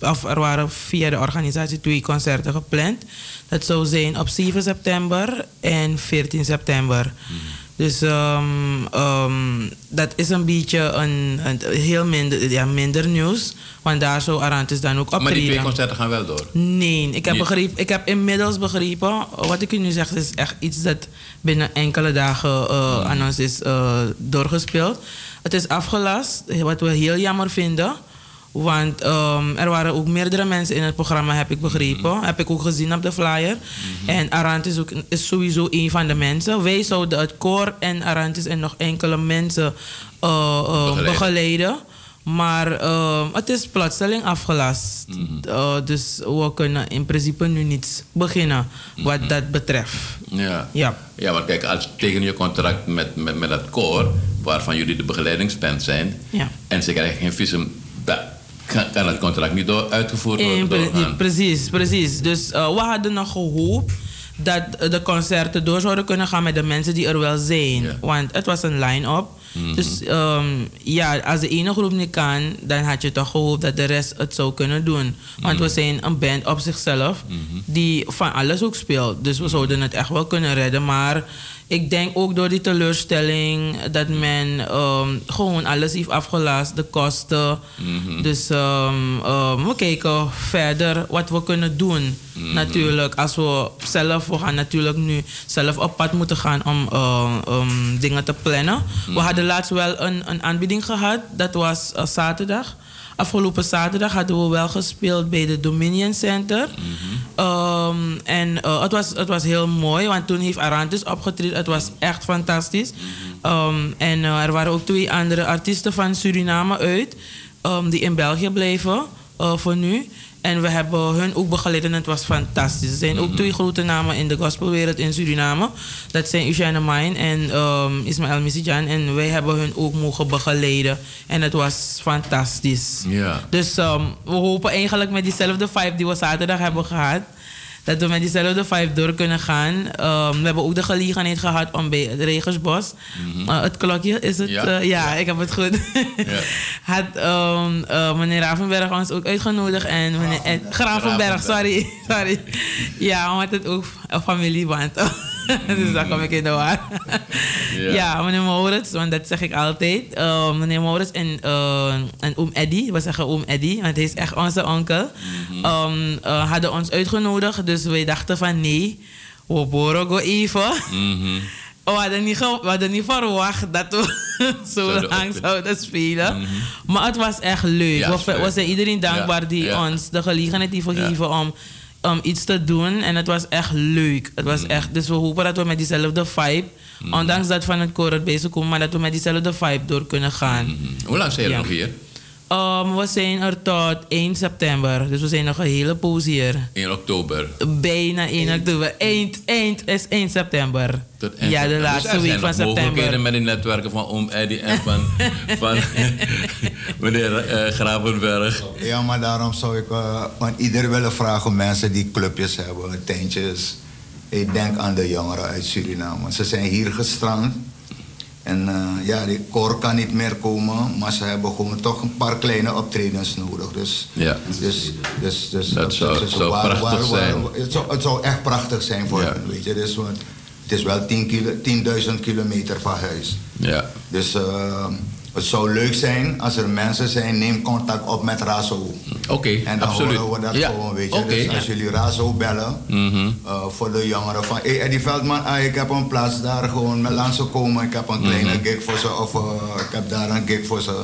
of er waren via de organisatie twee concerten gepland. Dat zou zijn op 7 september en 14 september. Dus ehm, ehm, dat is een beetje een, een heel minder, ja, minder nieuws. Want daar zou Arantes dan ook optreden. Maar die twee concerten gaan wel door. Nee, ik heb, begrepen, ik heb inmiddels begrepen, wat ik u nu zeg, is echt iets dat binnen enkele dagen Hmm. aan ons is eh, doorgespeeld. Het is afgelast, wat we heel jammer vinden. Want ehm, er waren ook meerdere mensen in het programma, heb ik begrepen. Hmm. Heb ik ook gezien op de flyer. En Arantis is, ook, is sowieso een van de mensen. Wij zouden het koor en Arantis en nog enkele mensen eh, eh, Begeleiden. begeleiden. Maar ehm, het is plotseling afgelast. Eh, dus we kunnen in principe nu niet beginnen wat dat betreft. Ja. Ja. Ja, want kijk, als tegen je contract met, met, met dat koor, waarvan jullie de begeleidingsband zijn, Ja. en ze krijgen geen visum, kan, het contract niet door, uitgevoerd worden. Pre- doorgaan. precies, precies. Dus eh, we hadden nog gehoopt dat eh, de concerten door zouden kunnen gaan met de mensen die er wel zijn. Want het was een line-up. Mhm. Dus ehm, ja, als de ene groep niet kan, dan had je toch gehoopt dat de rest het zou kunnen doen. Want Mhm. we zijn een band op zichzelf die van alles ook speelt. Dus we zouden het echt wel kunnen redden. Maar ik denk ook door die teleurstelling dat men ehm, gewoon alles heeft afgelast, de kosten. Mhm. Dus ehm, ehm, we kijken verder wat we kunnen doen. Mhm. Natuurlijk, als we zelf, we gaan natuurlijk nu zelf op pad moeten gaan om dingen te plannen. Mhm. We hadden laatst wel een, een aanbieding gehad, dat was eh, zaterdag. Afgelopen zaterdag hadden we wel gespeeld bij de Dominion Center. Ehm, en eh, het, was, het was heel mooi, want toen heeft Arantis opgetreden. Het was echt fantastisch. Ehm, en eh, er waren ook twee andere artiesten van Suriname uit, ehm, die in België bleven eh, voor nu. En we hebben hun ook begeleid en het was fantastisch. Er zijn ook twee grote namen in de gospelwereld in Suriname. Dat zijn Eugène Mine en ehm, Ismaël Misijan. En wij hebben hun ook mogen begeleiden. En het was fantastisch. Ja. Dus ehm, we hopen eigenlijk met diezelfde vibe die we zaterdag hebben gehad, dat we met diezelfde vibe door kunnen gaan. Ehm, we hebben ook de gelegenheid gehad om bij het Regensbos. eh, het klokje is het. Ja. Ja, ja ik heb het goed. Had ehm, eh, meneer Ravenberg ons ook uitgenodigd. En meneer Ed- Gravenberg, sorry. sorry. Ja, omdat het ook een familieband Dus daar kom ik in de war. Ja. ja. meneer Maurits, want dat zeg ik altijd. Eh, meneer Maurits en, eh, en oom Eddy, we zeggen oom Eddy, want hij is echt onze onkel. Ehm, eh, hadden ons uitgenodigd, dus wij dachten van nee, we boren go even. Mhm. We hadden, niet we hadden niet verwacht dat we zo lang zouden spelen. Maar het was echt leuk. Ja, we, zijn iedereen dankbaar Ja, die ja. ons de gelegenheid heeft gegeven om, om iets te doen. En het was echt leuk. Het Mm. was echt, dus we hopen dat we met diezelfde vibe, ondanks dat van het koor bezig komen, maar dat we met diezelfde vibe door kunnen gaan. Mm. Hoe lang zijn jullie nog hier? Um, we zijn er tot 1 september, dus we zijn nog een hele poos hier. In oktober. Bijna 1 oktober. Eind, eind is 1 september. Tot eind ja, de september. laatste Dus week van september. mogelijkheden met die netwerken van Oom Eddy en van, van meneer eh, Gravenberg. Ja, maar daarom zou ik eh, aan ieder willen vragen, mensen die clubjes hebben, tentjes. Ik denk aan de jongeren uit Suriname. Ze zijn hier gestrand. En eh, ja, die koor kan niet meer komen, maar ze hebben gewoon toch een paar kleine optredens nodig. Dus, Ja. dus, dus, dus Dat zou- dus zou prachtig zijn. het, zou, het zou echt prachtig zijn voor hen, weet je. Dus, want het is wel 10 kilo- 10.000 kilometer van huis. Ja. Dus eh, het zou leuk zijn als er mensen zijn, neem contact op met Razo. Oké, En dan absoluut. horen we dat Ja, gewoon, weet je. Dus als jullie Razo bellen Mhm. eh, voor de jongeren van... Hey Eddie Veldman, ah, ik heb een plaats daar gewoon met langs komen. Ik heb een kleine Mhm. gig voor ze of eh, ik heb daar een gig voor ze.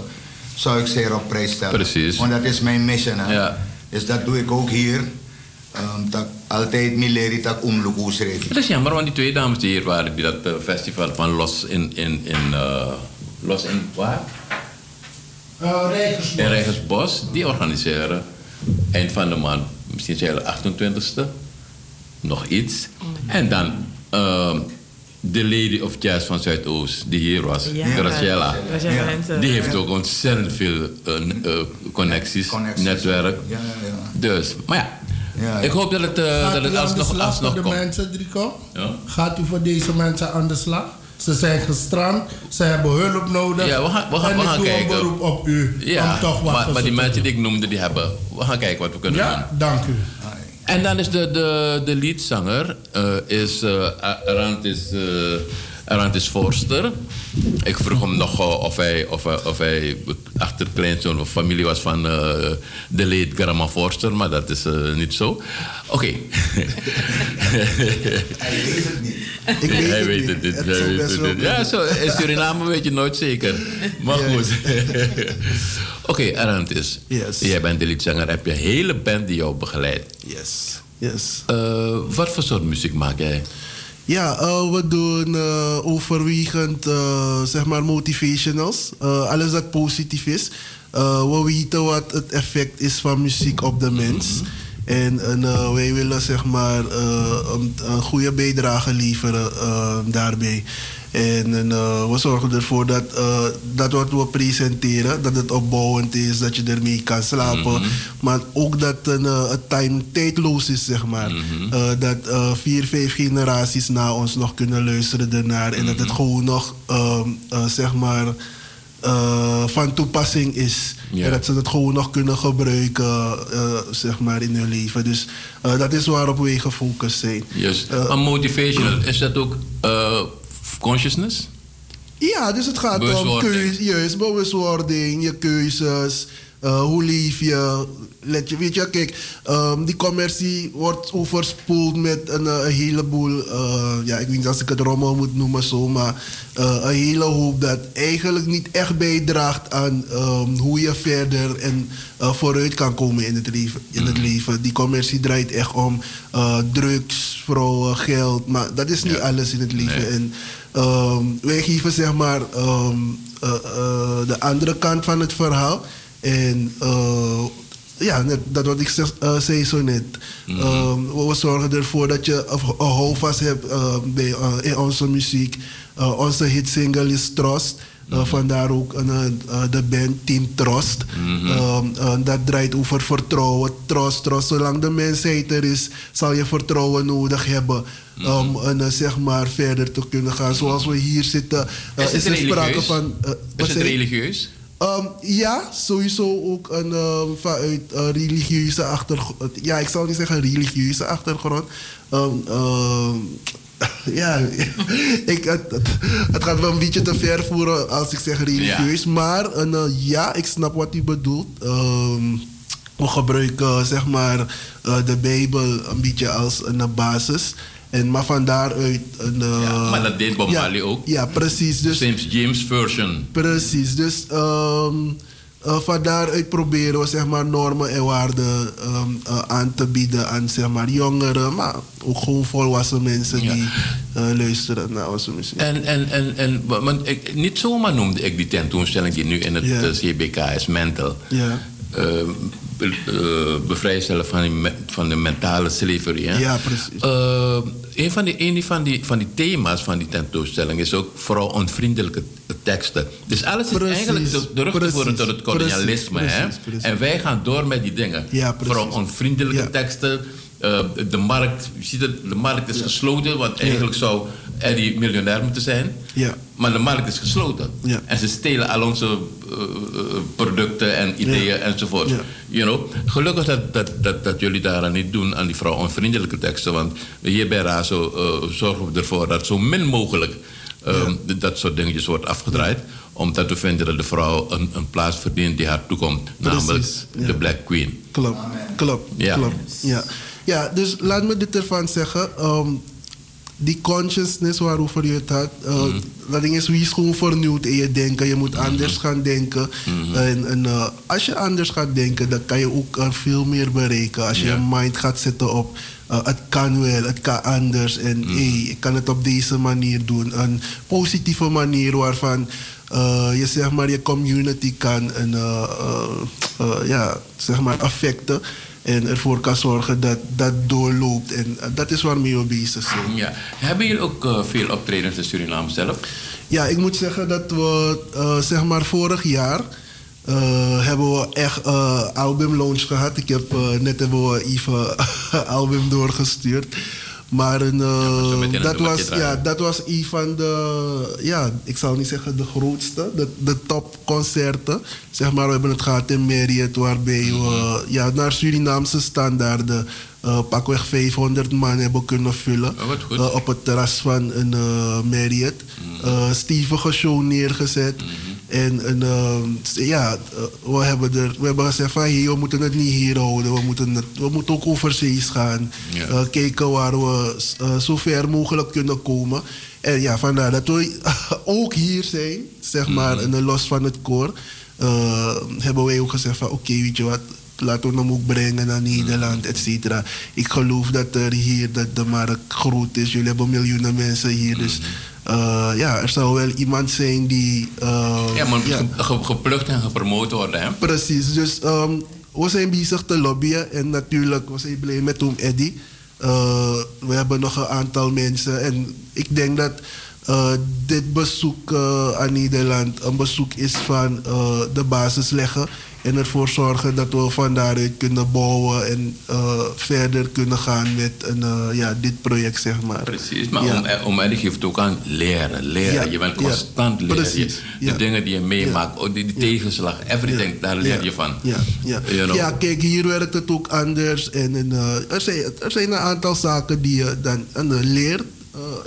Zou ik zeer op prijs stellen. Precies. Want dat is mijn mission, hè. Ja. Dus dat doe ik ook hier. Ehm, dat altijd mileri tak umlukus Het is jammer, want die twee dames die hier waren, die dat eh, festival van Los in, in, in eh, Los in waar? Rijgersbos. In Rijgersbos, die organiseren eind van de maand, misschien zijn de 28e, nog iets. En dan ehm, de Lady of Jazz van Zuidoost, die hier was, Ja. Graciela. Die heeft ook ontzettend veel eh, eh, connecties, netwerk. Ja, ja, ja. Dus, maar ja, Ja, ik hoop dat het, eh, Gaat dat u het alsnog, voor de komt. mensen, Drico? Ja. Gaat u voor deze mensen aan de slag? Ze zijn gestrand, ze hebben hulp nodig. Ja, we gaan, we gaan, en we ik doe een beroep op u Ja, om toch wat maar, maar die mensen die ik noemde, die hebben... We gaan kijken wat we kunnen doen. Ja, dank u. En dan is de, de, de leadzanger, eh, is, Arant is, eh, Arantis Forster. Ik vroeg hem nog eh, of, hij, of, hij, of hij achterkleinzoon of familie was van eh, de late Grandma Forster, maar dat is eh, niet zo. Oké. Hij weet het niet. Ik weet hij het weet niet. het niet. Het hij zou weet best het wel niet. Ja, zo, in Suriname weet je nooit zeker. Maar goed. Oké, Arantis. Yes. Jij bent de liedzanger. Heb je een hele band die jou begeleidt. Yes. Yes. Eh, wat voor soort muziek maak jij? Ja, eh, we doen eh, overwegend eh, zeg maar motivationals. Alles dat positief is. We weten wat het effect is van muziek op de mens. En, wij willen zeg maar een, goede bijdrage leveren daarbij. En, eh, we zorgen ervoor dat, eh, dat wat we presenteren, dat het opbouwend is, dat je ermee kan slapen. Maar ook dat een, eh, het time tijdloos is, zeg maar. Eh, dat vier, vijf generaties na ons nog kunnen luisteren ernaar. En dat het gewoon nog, ehm, eh, zeg maar, van toepassing is. En dat ze het gewoon nog kunnen gebruiken, zeg maar, in hun leven. Dus dat is waarop wij gefocust zijn. Eh, maar motivational, is dat ook consciousness? Ja, dus het gaat om juist, bewustwording, je keuzes, eh, hoe leef je. Let je, weet je, kijk, ehm, die commercie wordt overspoeld met een, eh, een heleboel, eh, ja, ik weet niet als ik het rommel moet noemen zo, maar eh, een hele hoop dat eigenlijk niet echt bijdraagt aan ehm, hoe je verder en vooruit kan komen in het leven. In het leven. Die commercie draait echt om drugs, vrouwen, geld, maar dat is niet Ja. alles in het leven. Nee. En Ehm, wij geven zeg maar de andere kant van het verhaal. En ja, net, dat wat ik zeg, eh, zei zo net. Ehm, we, we zorgen ervoor dat je een houvast hebt eh, bij, eh, in onze muziek. Onze hitsingle is Trust. Eh, vandaar ook de band Team Trust. Ehm, eh, dat draait over vertrouwen, trust, trust. Zolang de mensheid er is, zal je vertrouwen nodig hebben om eh, zeg maar verder te kunnen gaan. Zoals we hier zitten, Is het er sprake van. Is het religieus? Ehm, ja, sowieso ook een, ehm, vanuit eh, religieuze achtergrond. Ja, ik zal niet zeggen religieuze achtergrond. Ehm, ja, ik, het, het, gaat wel een beetje te ver voeren als ik zeg religieus. Maar een, eh, ja, ik snap wat u bedoelt. We gebruiken zeg maar eh, de Bijbel een beetje als een basis. En, maar van daaruit een... eh, Ja, maar dat deed Bob ja, Marley ook. Ja, precies. Dus James James version. Precies, dus eh, van daaruit proberen we zeg maar, normen en waarden ehm, eh, aan te bieden aan zeg maar, jongeren, maar ook gewoon volwassen mensen Ja. die eh, luisteren naar onze muziek. En, en, en, en want ik, niet zomaar noemde ik die tentoonstelling die nu in het eh, CBK is, Mental. Ja. Eh, be- eh, bevrijstellen van, die van de mentale slavery. Hè? Ja, precies. Eh, een van, die, een van, die, van die thema's van die tentoonstelling is ook vooral onvriendelijke teksten. Dus alles is Precies, eigenlijk terug te voeren tot het kolonialisme. precies, hè? precies. En wij gaan door met die dingen. Ja, precies. vooral onvriendelijke Ja. teksten. Eh, de markt, je ziet het, de markt is gesloten, want eigenlijk zou Eddie miljonair moeten zijn. Ja. Maar de markt is gesloten. Ja. En ze stelen al onze eh, eh, producten en ideeën Ja. enzovoort. Ja. You know? Gelukkig dat, dat, dat, dat jullie daaraan niet doen, aan die vrouw onvriendelijke teksten. Want hier bij RAZO eh, zorgen we ervoor dat zo min mogelijk dat soort dingetjes wordt afgedraaid. Omdat we vinden dat de vrouw een, een plaats verdient die haar toekomt. Namelijk ja. de Black Queen. Klopt, klopt, Ja. klopt. Ja. ja, dus laat me dit ervan zeggen. ehm, die consciousness waarover je het had, eh, dat ding is wie is gewoon vernieuwd in je denken. Je moet anders gaan denken. En, en eh, als je anders gaat denken, dan kan je ook eh, veel meer bereiken. Als je je mind gaat zetten op het kan wel, het kan anders. En hey, ik kan het op deze manier doen. Een positieve manier waarvan je zeg maar je community kan en, ja, zeg maar affecten. En ervoor kan zorgen dat dat doorloopt. En eh, dat is waarmee we bezig zijn. Ja. Hebben jullie ook eh, veel optredens in Suriname zelf? Ja, ik moet zeggen dat we eh, zeg maar vorig jaar eh, hebben we echt eh album launch gehad. Ik heb net hebben we even album doorgestuurd. Maar eh, dat, was, ja, dat was een van de, ja, ik zal niet zeggen de grootste, de, de topconcerten. Zeg maar, we hebben het gehad in Marriott, waarbij we Mhm. ja, naar Surinaamse standaarden eh pakweg 500 man hebben kunnen vullen. Oh, goed. Eh, op het terras van een eh Marriott. Mhm. Eh, stevige show neergezet. En een, eh, ja, we, hebben er, we hebben gezegd van hey, we moeten het niet hier houden. We moeten, het, we moeten ook overzees gaan. Kijken waar we zo ver mogelijk kunnen komen. En ja, vandaar dat we ook hier zijn, zeg maar, en los van het koor. hebben wij ook gezegd van oké, weet je wat, laten we hem ook brengen naar Nederland, et cetera. Ik geloof dat er hier, dat de markt groot is. Jullie hebben miljoenen mensen hier, dus eh, ja, er zou wel iemand zijn die... eh, Ja, maar ja. ge- ge- geplukt en gepromoot worden, hè? Precies, dus ehm, we zijn bezig te lobbyen en natuurlijk, we zijn blij met Tom Eddy. Eh, we hebben nog een aantal mensen en ik denk dat dit bezoek aan Nederland een bezoek is van de basis leggen en ervoor zorgen dat we van daaruit kunnen bouwen en eh, verder kunnen gaan met een, eh, ja, dit project, zeg maar. Precies, maar Ja. om, eh, om eigenlijk geeft ook aan leren, leren. Ja, Je bent ja, constant leren. ja. De dingen die je meemaakt, ook die, die tegenslag, everything, daar leer je van. Ja, ja. You know? ja, kijk, hier werkt het ook anders. En, en, er, zijn, er zijn een aantal zaken die je dan leert,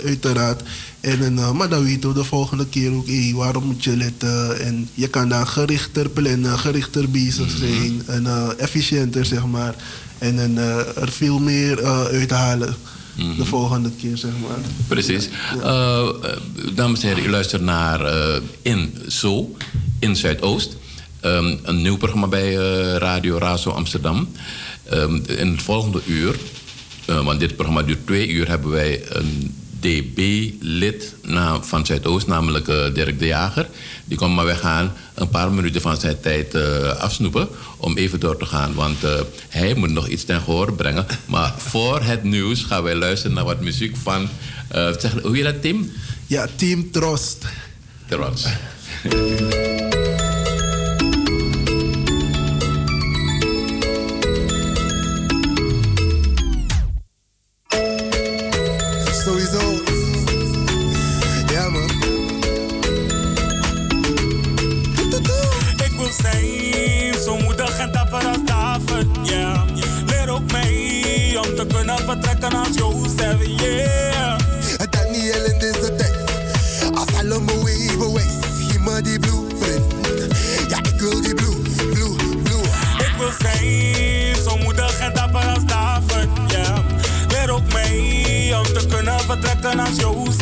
uiteraard. En, eh, maar dan weten we de volgende keer ook, hey, waarom moet je letten? En je kan daar gerichter plannen, gerichter bezig Mhm. zijn. En uh, efficiënter, zeg maar. En, en uh, er veel meer uh, uithalen. Mhm. De volgende keer, zeg maar. Precies. Uh, dames en heren, u luistert naar uh, In Zo, in Zuidoost. Um, een nieuw programma bij uh, Radio Razo Amsterdam. Um, in het volgende uur, uh, want dit programma duurt twee uur, hebben wij een DB-lid van Zuidoost, namelijk uh, Dirk de Jager. Die komt maar weggaan, een paar minuten van zijn tijd uh, afsnoepen om even door te gaan. Want uh, hij moet nog iets ten gehoor brengen. Maar voor het nieuws gaan wij luisteren naar wat muziek van, zeg, hoe heet dat, Tim? Ja, Team Trost. Trost.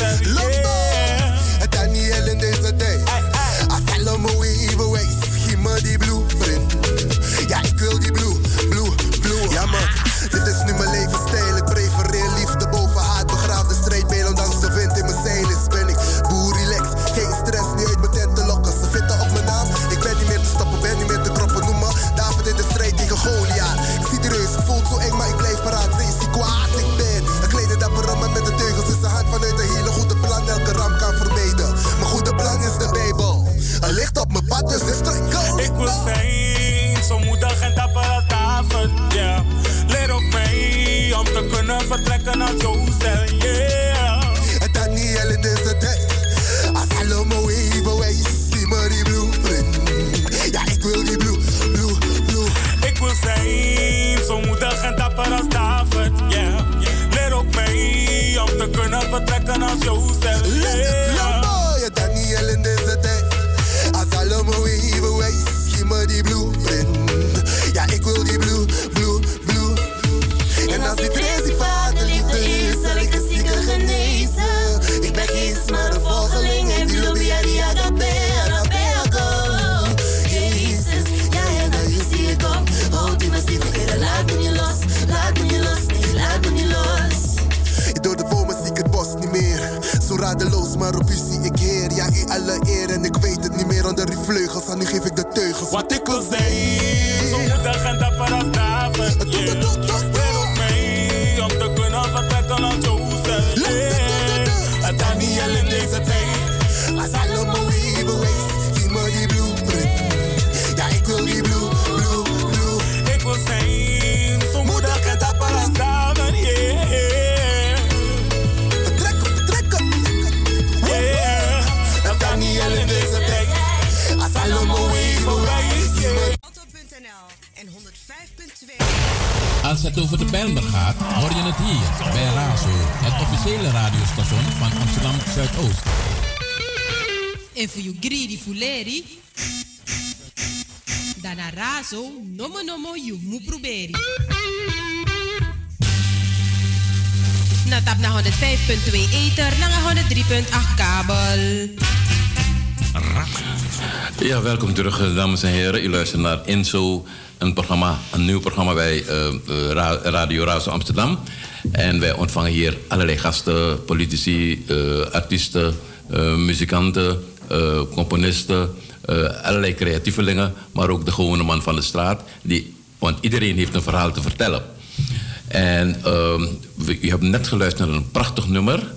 Als over de Bijlmer gaat, hoor je het hier bij Razo, het officiële radiostation van Amsterdam Zuidoost. En voor you greedy fuleri. Dana razo, nomo nomo you mu proberi. Na tap na 105.2 ether, na 103.8 kabel. Ja, welkom terug, dames en heren. U luistert naar Inzo, een, programma, een nieuw programma bij eh, eh, Ra- Radio Razo Amsterdam. En wij ontvangen hier allerlei gasten, politici, eh, artiesten, muzikanten, componisten, allerlei creatievelingen, maar ook de gewone man van de straat. Die, want iedereen heeft een verhaal te vertellen. En ehm, u hebt net geluisterd naar een prachtig nummer.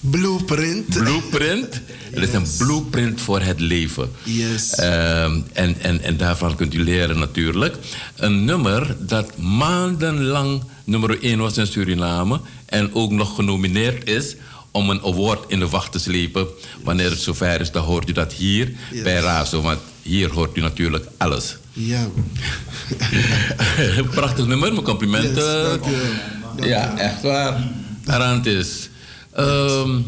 Blueprint. Blueprint. Het is een blueprint voor het leven. Yes. Ehm, en, en, en daarvan kunt u leren natuurlijk. Een nummer dat maandenlang nummer 1 was in Suriname. En ook nog genomineerd is om een award in de wacht te slepen. Wanneer het zover is, dan hoort u dat hier Yes. bij Razo. Want hier hoort u natuurlijk alles. Ja. Prachtig nummer, mijn complimenten. Yes, ja, echt waar. Arantis. Ehm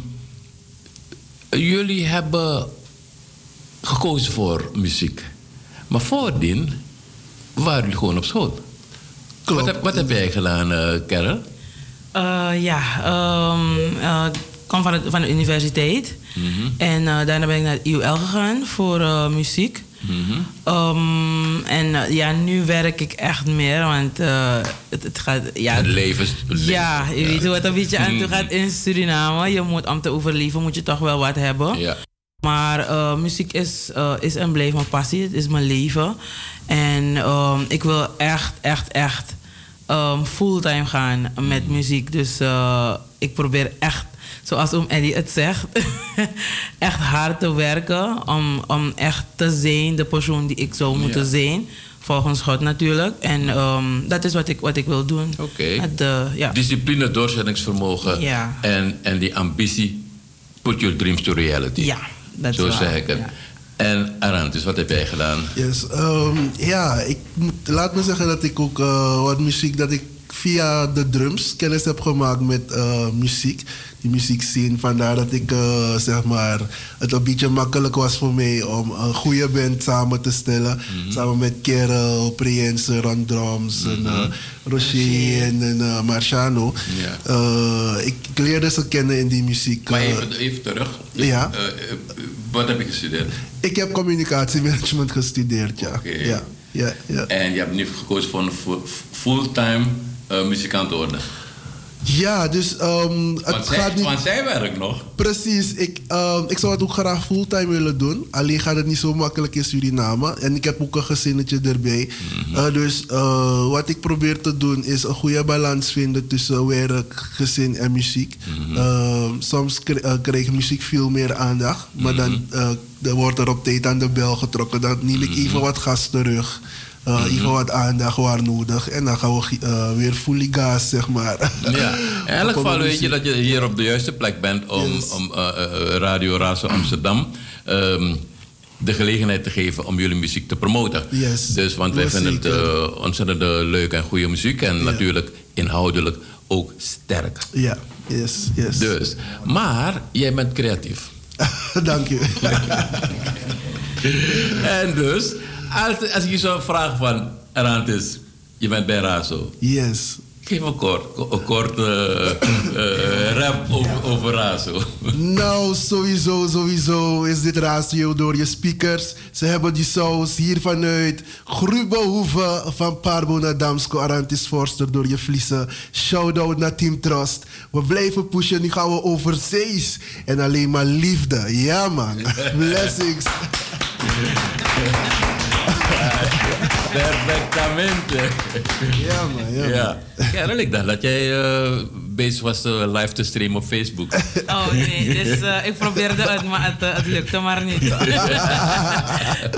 jullie hebben gekozen voor muziek. Maar voordien waren jullie gewoon op school. Wat heb, wat heb jij gedaan, eh Karel? Eh, ja, ehm, eh, ik kwam van, het- van de universiteit. En eh, daarna ben ik naar het IUL gegaan voor eh. Ehm, en eh, ja, nu werk ik echt meer, want eh, het, het gaat... Ja, Het leven Ja, je ja. weet hoe het een beetje aan toe gaat in Suriname. Je moet, om te overleven moet je toch wel wat hebben. Ja. Maar eh, muziek is, is en blijft mijn passie. Het is mijn leven. En ehm, ik wil echt, echt, echt ehm, fulltime gaan met muziek. Dus ik probeer echt, zoals oom Eddie het zegt, echt hard te werken. Om, om echt te zijn de persoon die ik zou moeten Ja. zijn. Volgens God natuurlijk. En ehm, dat is wat ik, wat ik wil doen. Oké. Eh, ja. Discipline, doorzettingsvermogen Ja. en, en die ambitie. Put your dreams to reality. Ja, dat is Zo waar, zeg ik het. En Arantis, wat heb jij gedaan? Yes, ehm, ja, ik moet, laat me zeggen dat ik ook eh, wat muziek, dat ik via de drums kennis heb gemaakt met eh, muziek. Die muziekscene, vandaar dat ik eh, zeg maar, het een beetje makkelijk was voor mij om een goede band samen te stellen. Samen met Kerel, Priense, Ron Drums, en, eh, Rocher en, en Marciano. Ik, leerde ze kennen in die muziek. Maar even, even terug. Ja. Wat heb je gestudeerd? ik heb communicatiemanagement gestudeerd, ja. Ja, ja, ja. En je hebt nu gekozen voor een fu- fulltime muzikant worden. Ja, dus ehm, het Want zij, gaat niet... want zij werkt nog. Precies, ik, ehm, ik zou het ook graag fulltime willen doen. Alleen gaat het niet zo makkelijk in Suriname. En ik heb ook een gezinnetje erbij. Eh, dus eh, wat ik probeer te doen is een goede balans vinden tussen werk, gezin en muziek. Ehm, soms kri- eh, krijgt muziek veel meer aandacht. Maar dan eh, er wordt er op tijd aan de bel getrokken. Dan neem ik even wat gas terug. Eh, Even wat aandacht waar nodig. En dan gaan we eh, weer fully gas, zeg maar. Ja. In elk geval weet je dat je hier op de juiste plek bent om, om eh, eh, Radio Razo Amsterdam ehm, de gelegenheid te geven om jullie muziek te promoten. Yes. Dus, want wij vinden het ontzettend eh, leuk en goede muziek en natuurlijk inhoudelijk ook sterk. Ja, yes, yes. Dus, maar jij bent creatief. Dank je. en dus, als, als ik je zou vragen van, Arantis, je bent bij Razo. Yes. Geef een kort, een kort eh, eh, rap over, over Razo. Nou, sowieso, sowieso is dit ratio door je speakers. Ze hebben die saus hier vanuit Grubehoeve van Parbo naar Damsko. Arantis Forster door je vliezen. Shout-out naar Team Trust. We blijven pushen, nu gaan we over zees. En alleen maar liefde. Ja man, blessings. Perfectamente. Ja man, ja, Ja. Karel, ik dacht dat jij eh, bezig was eh, live te streamen op Facebook. Oh nee, dus eh, ik probeerde het, maar het, het lukte maar niet. Het,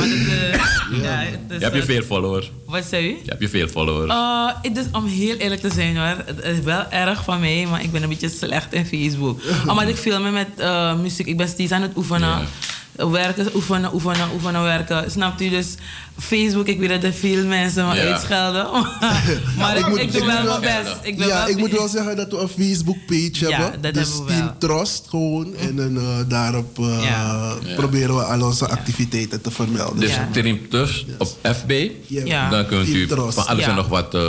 ja, Je hebt je veel followers. Wat zei u? Je hebt je veel followers. Uh, dus om heel eerlijk te zijn hoor, het is wel erg van mij, maar ik ben een beetje slecht in Facebook. Omdat ik filmen met eh, muziek, ik ben steeds aan het oefenen. Werken, oefenen, oefenen, oefenen, werken. Snapt u? Dus Facebook, ik weet dat er veel mensen me Ja. uitschelden. maar ik, moet- ik doe wel mijn best. Ik ben ja, wel ik moet wel zeggen dat we een Facebook page Ja, hebben. dat dus hebben we Team wel. Trust gewoon. En dan, eh, daarop eh, Ja. proberen we al onze activiteiten te vermelden. Dus Team Trust op FB. Ja. Dan kunt u Team Trust. van alles Ja. en nog wat eh,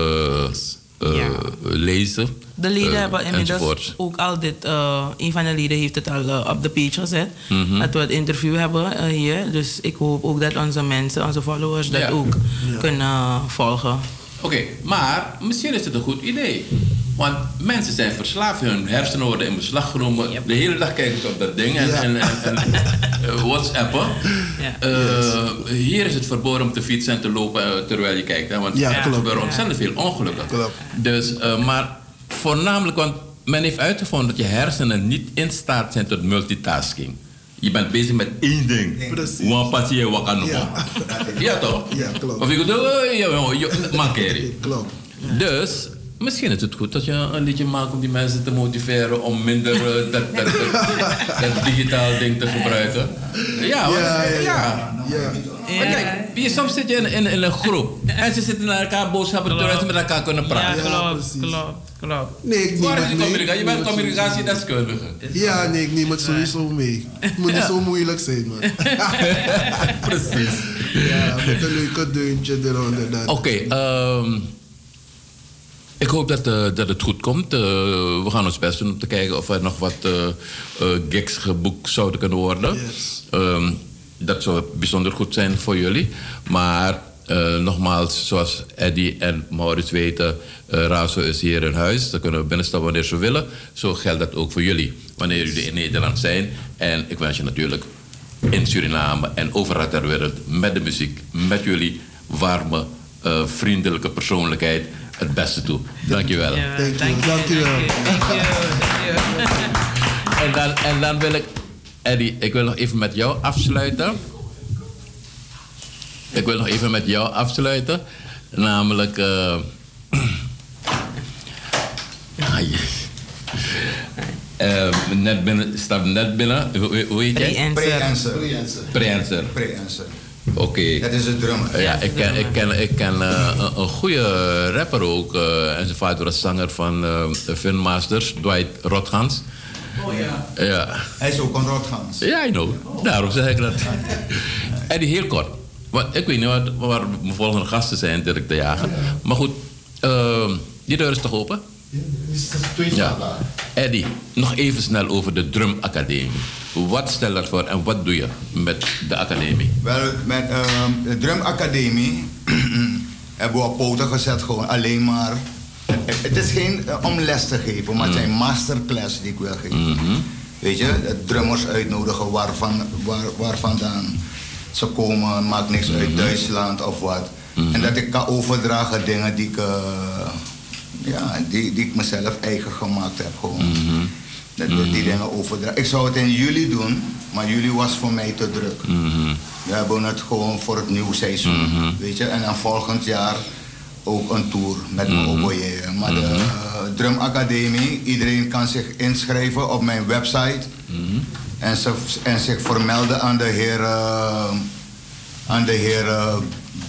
eh, Ja. lezen. De leden eh, hebben inmiddels enzovoort. ook al dit. eh, een van de leden heeft het al op de page gezet. Mhm. Dat we het interview hebben hier. Dus ik hoop ook dat onze mensen, onze followers, dat Ja. ook Ja. kunnen volgen. Oké, maar misschien is het een goed idee. Want mensen zijn verslaafd, hun hersenen worden in beslag genomen. De hele dag kijken ze op dat ding en, Ja. en, en, en eh, whatsappen. Eh, Hier is het verboden om te fietsen en te lopen eh, terwijl je kijkt. Hè? Want Ja, er gebeuren ontzettend veel ongelukken. Dus, eh, maar voornamelijk, want men heeft uitgevonden dat je hersenen niet in staat zijn tot multitasking. Je bent bezig met één ding. Precies. One passie, wat kan nog. Ja, toch? Ja, klopt. Of ik bedoel, eh, ja, ja, ja. Klopt. Dus misschien is het goed dat je een liedje maakt om die mensen te motiveren om minder eh, dat, dat, dat, dat digitaal ding te gebruiken. Ja, want- Ja, ja, ja. ja. Maar kijk, je, soms zit je in, in, in een groep en ze zitten naar elkaar boodschappen te doen en ze met elkaar kunnen praten. Ja, klopt, klopt, klopt. Nee, ik die mee. communicatie? Je bent communicatiedeskundige. Ja, nee, ik neem het sowieso mee. Het moet niet zo moeilijk zijn, man. Precies. Ja, met een leuke deuntje eronder. Oké, ehm, ik hoop dat, eh, dat het goed komt. Eh, we gaan ons best doen om te kijken of er nog wat eh, gigs geboekt zouden kunnen worden. Ehm, dat zou bijzonder goed zijn voor jullie. Maar nogmaals, zoals Eddie en Maurits weten, Razo is hier in huis. Ze kunnen binnenstappen wanneer ze willen. Zo geldt dat ook voor jullie, wanneer jullie in Nederland zijn. En ik wens je natuurlijk in Suriname en overal ter wereld met de muziek, met jullie warme, vriendelijke persoonlijkheid het beste toe. Dankjewel. Dank je, dank je wel. En dan, en dan wil ik, Eddie, ik wil nog even met jou afsluiten. Ik wil nog even met jou afsluiten. Namelijk. eh ah, yes. Eh, net binnen, stap net binnen. Hoe, hoe heet jij? Pre-answer. Pre-answer. Pre-answer. Oké. Dat is het drummer. Ja, ik ken, ik ken, ik ken eh, een, een goede rapper ook. eh, en zijn vader was zanger van eh de Fun Masters, Dwight Rotgans. Oh ja. Ja. Hij is ook een rotgans. Ja, I know. Daarom zeg ik dat. En die heel kort. Want ik weet niet wat, waar mijn volgende gasten zijn, Dirk de Jager. Maar goed, eh, die deur is toch open? Ja. Eddie, nog even snel over de Drum Academie. Wat stel je voor en wat doe je met de academie? Wel, met ehm, de Drum Academie hebben we op poten gezet gewoon alleen maar... Het, is geen eh, om les te geven, maar het zijn masterclass die ik wil geven. Weet je, drummers uitnodigen waarvan, waar, waar vandaan ze komen, maakt niks uit Duitsland of wat. En dat ik kan overdragen dingen die ik, eh, ja, die, die ik mezelf eigen gemaakt heb gewoon. Dat we die dingen overdragen. Ik zou het in juli doen, maar juli was voor mij te druk. We hebben het gewoon voor het nieuwe seizoen. Weet je? En dan volgend jaar ook een tour met mijn oboe. Maar de eh, Drum Academie, iedereen kan zich inschrijven op mijn website. en, ze, en zich vermelden aan de heer, eh, aan de heer eh,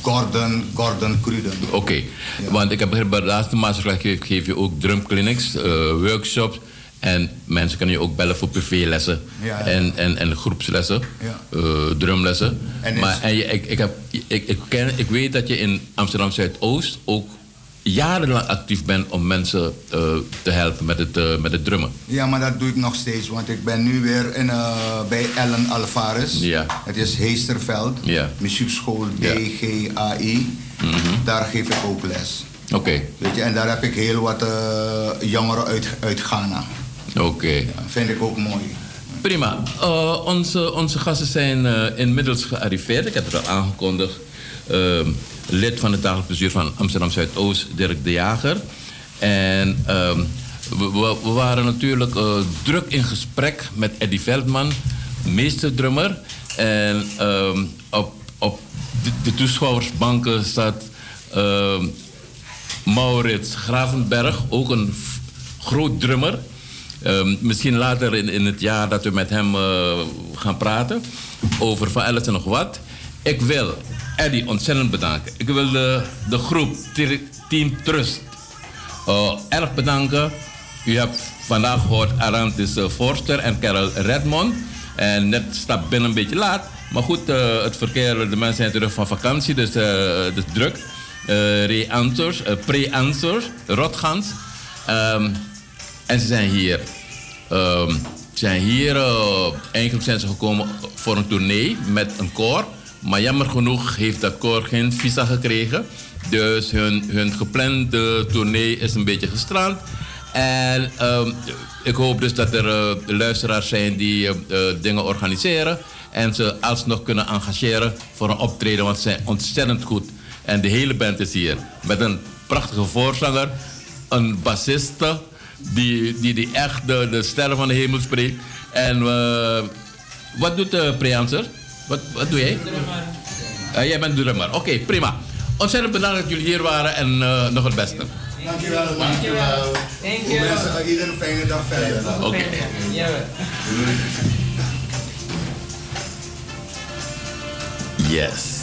Gordon, Gordon Cruden. Oké, want ik heb begrepen, bij de laatste masterclass geef, geef je ook drumclinics, eh, workshops. En mensen kunnen je ook bellen voor privélessen Ja. en, en, en groepslessen, Ja. eh, drumlessen. En maar en je, ik, ik, heb, ik, ik, ken, ik weet dat je in Amsterdam Zuidoost ook jarenlang actief bent om mensen eh, te helpen met het, eh, met het drummen. Ja, maar dat doe ik nog steeds, want ik ben nu weer in, eh, bij Ellen Alvarez. Ja. Het is Heesterveld, Ja. muziekschool. DGAI. Daar geef ik ook les. Oké, Weet je, en daar heb ik heel wat jongeren uit, uit Ghana. oké. Vind ik ook mooi. Prima. Onze, onze gasten zijn inmiddels gearriveerd. Ik heb het al aangekondigd. Lid van het dagelijks bestuur van Amsterdam Zuidoost, Dirk de Jager. En ehm, we, waren natuurlijk eh, druk in gesprek met Eddie Veldman, meesterdrummer. En ehm, op, op de, de toeschouwersbanken staat ehm, Maurits Gravenberg, ook een groot drummer. Misschien later in, in het jaar dat we met hem eh, gaan praten over van alles en nog wat. Ik wil Eddie ontzettend bedanken. Ik wil de, de groep Team Trust eh, erg bedanken. U hebt vandaag gehoord Arantis uh, Forster en Carol Redmond. En net stap binnen een beetje laat. Maar goed, eh, het verkeer, de mensen zijn terug van vakantie, dus eh, het is druk. Eh Re-answers, eh, pre-answers, Rotgans. Ehm, en ze zijn hier. Ehm, ze zijn hier, eh, eigenlijk zijn ze gekomen voor een tournee met een koor. Maar jammer genoeg heeft koor geen visa gekregen. Dus hun, hun geplande tournee is een beetje gestrand. En ehm, ik hoop dus dat er eh, luisteraars zijn die eh, eh, dingen organiseren. En ze alsnog kunnen engageren voor een optreden, want ze zijn ontzettend goed. En de hele band is hier. Met een prachtige voorzanger, een bassiste, die, die, die echt de, de sterren van de hemel spreekt. En wat doet de Preanser? Wat, wat doe jij? Eh, jij bent drummer. Oké, prima. Ontzettend bedankt dat jullie hier waren en eh, nog het beste. Dankjewel, dankjewel. Thank We wensen iedereen een fijne dag verder. Oké. Yes.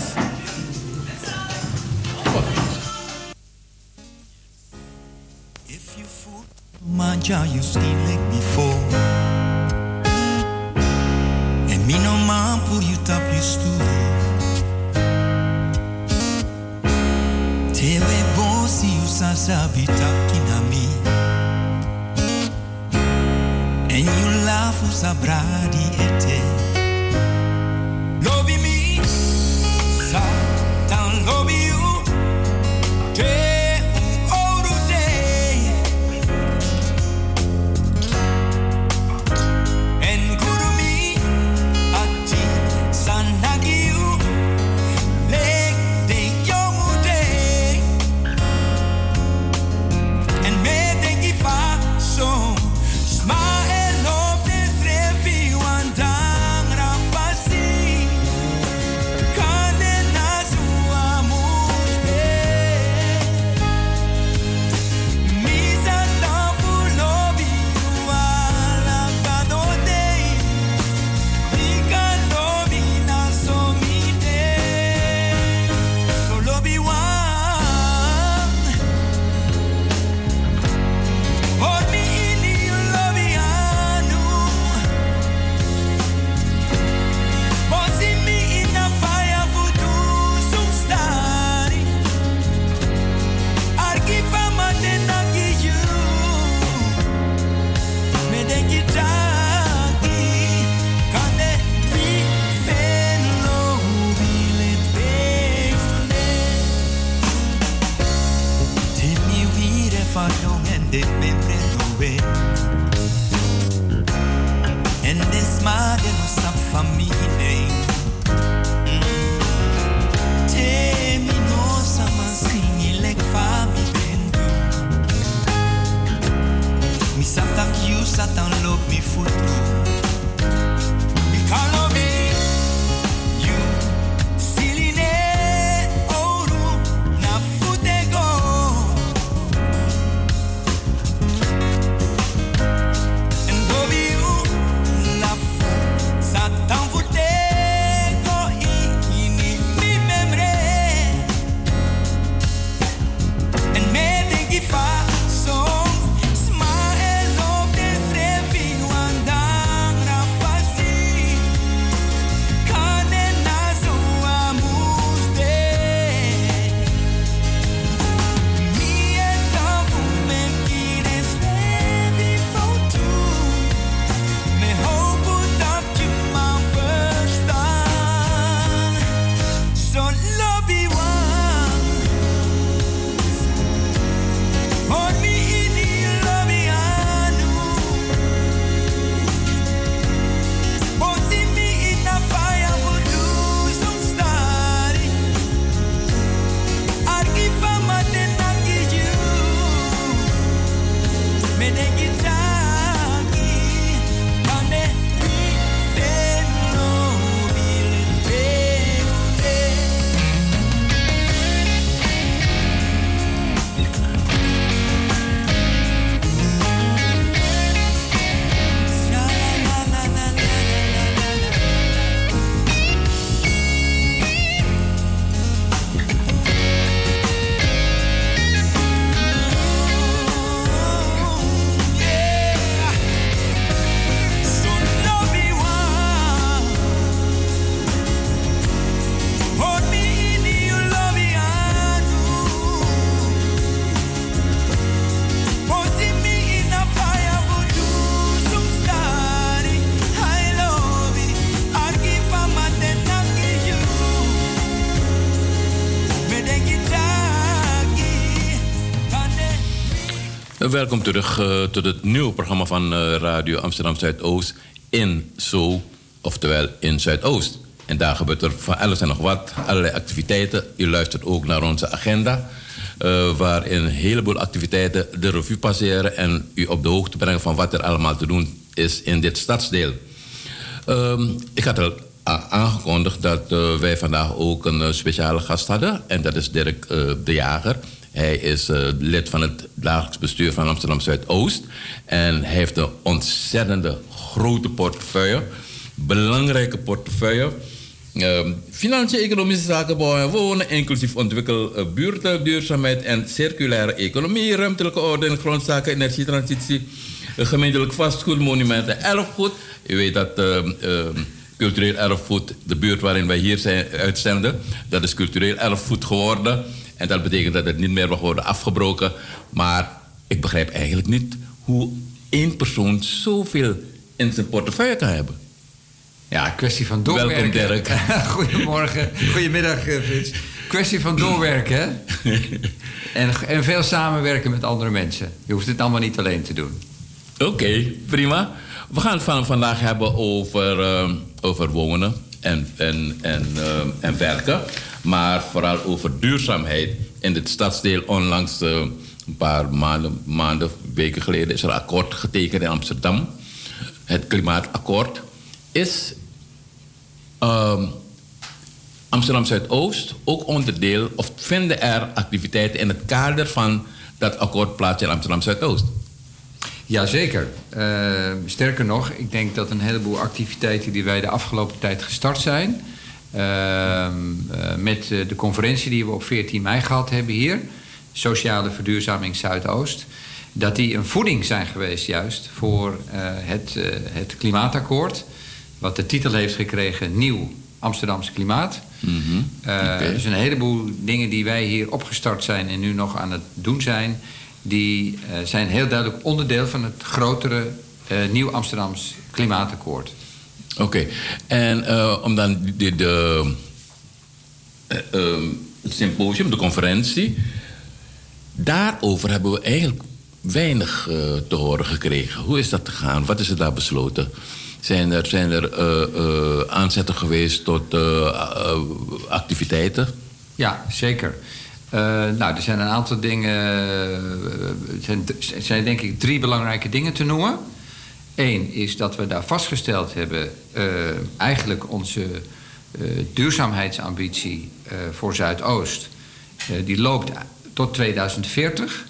Manja, you still like before. Me no man put you top you stool. Tewe bosi you sasa bitakina me. And you laugh usabradi ete. Welkom terug uh, tot het nieuwe programma van uh, Radio Amsterdam Zuidoost in Zo, oftewel in Zuidoost. En daar gebeurt er van alles en nog wat, allerlei activiteiten. U luistert ook naar onze agenda, uh, waarin een heleboel activiteiten de revue passeren en u op de hoogte brengen van wat er allemaal te doen is in dit stadsdeel. Um, ik had al aangekondigd dat wij vandaag ook een speciale gast hadden, en dat is Dirk de Jager. Hij is uh, lid van het dagelijks bestuur van Amsterdam Zuidoost. En hij heeft een ontzettende grote portefeuille. Belangrijke portefeuille. Uh, financiën, economische zaken, bouwen en wonen, inclusief ontwikkel uh, buurten, duurzaamheid en circulaire economie, ruimtelijke orde en grondzaken, energietransitie, uh, gemeentelijk vastgoed, monumenten, erfgoed. U weet dat cultureel erfgoed, de buurt waarin wij hier zijn, uitzenden, dat is cultureel erfgoed geworden. En dat betekent dat het niet meer mag worden afgebroken. Maar ik begrijp eigenlijk niet hoe één persoon zoveel in zijn portefeuille kan hebben. Ja, kwestie van doorwerken. Welkom Dirk. Goedemorgen, goedemiddag eh, Frits. Kwestie van doorwerken, hè? en, en veel samenwerken met andere mensen. Je hoeft het allemaal niet alleen te doen. Oké, prima. We gaan het van vandaag hebben over, uh, over wonen en, en, en, uh, en werken maar vooral over duurzaamheid. In het stadsdeel onlangs, uh, een paar maanden, maanden, weken geleden, is er een akkoord getekend in Amsterdam. Het klimaatakkoord is uh, Amsterdam Zuidoost ook onderdeel, of vinden er activiteiten in het kader van dat akkoord plaats in Amsterdam Zuidoost? Jazeker. Uh, sterker nog, ik denk dat een heleboel activiteiten die wij de afgelopen tijd gestart zijn, uh, met eh, de conferentie die we op 14 mei gehad hebben hier, Sociale Verduurzaming Zuidoost, dat die een voeding zijn geweest juist voor uh, het, het klimaatakkoord, wat de titel heeft gekregen Nieuw Amsterdams Klimaat. Mm -hmm. okay. Dus een heleboel dingen die wij hier opgestart zijn en nu nog aan het doen zijn, die zijn heel duidelijk onderdeel van het grotere Nieuw Amsterdams Klimaatakkoord. Oké, en uh, om dan de, de uh, um, symposium, de conferentie, daarover hebben we eigenlijk weinig uh, te horen gekregen. Hoe is dat gegaan? Wat is er daar besloten? Zijn er, zijn er aanzetten geweest tot activiteiten? Ja, zeker. Nou, er zijn een aantal dingen. Er zijn, zijn denk ik drie belangrijke dingen te noemen. Eén is dat we daar vastgesteld hebben, uh, eigenlijk onze duurzaamheidsambitie voor Zuidoost. die loopt tot 2040.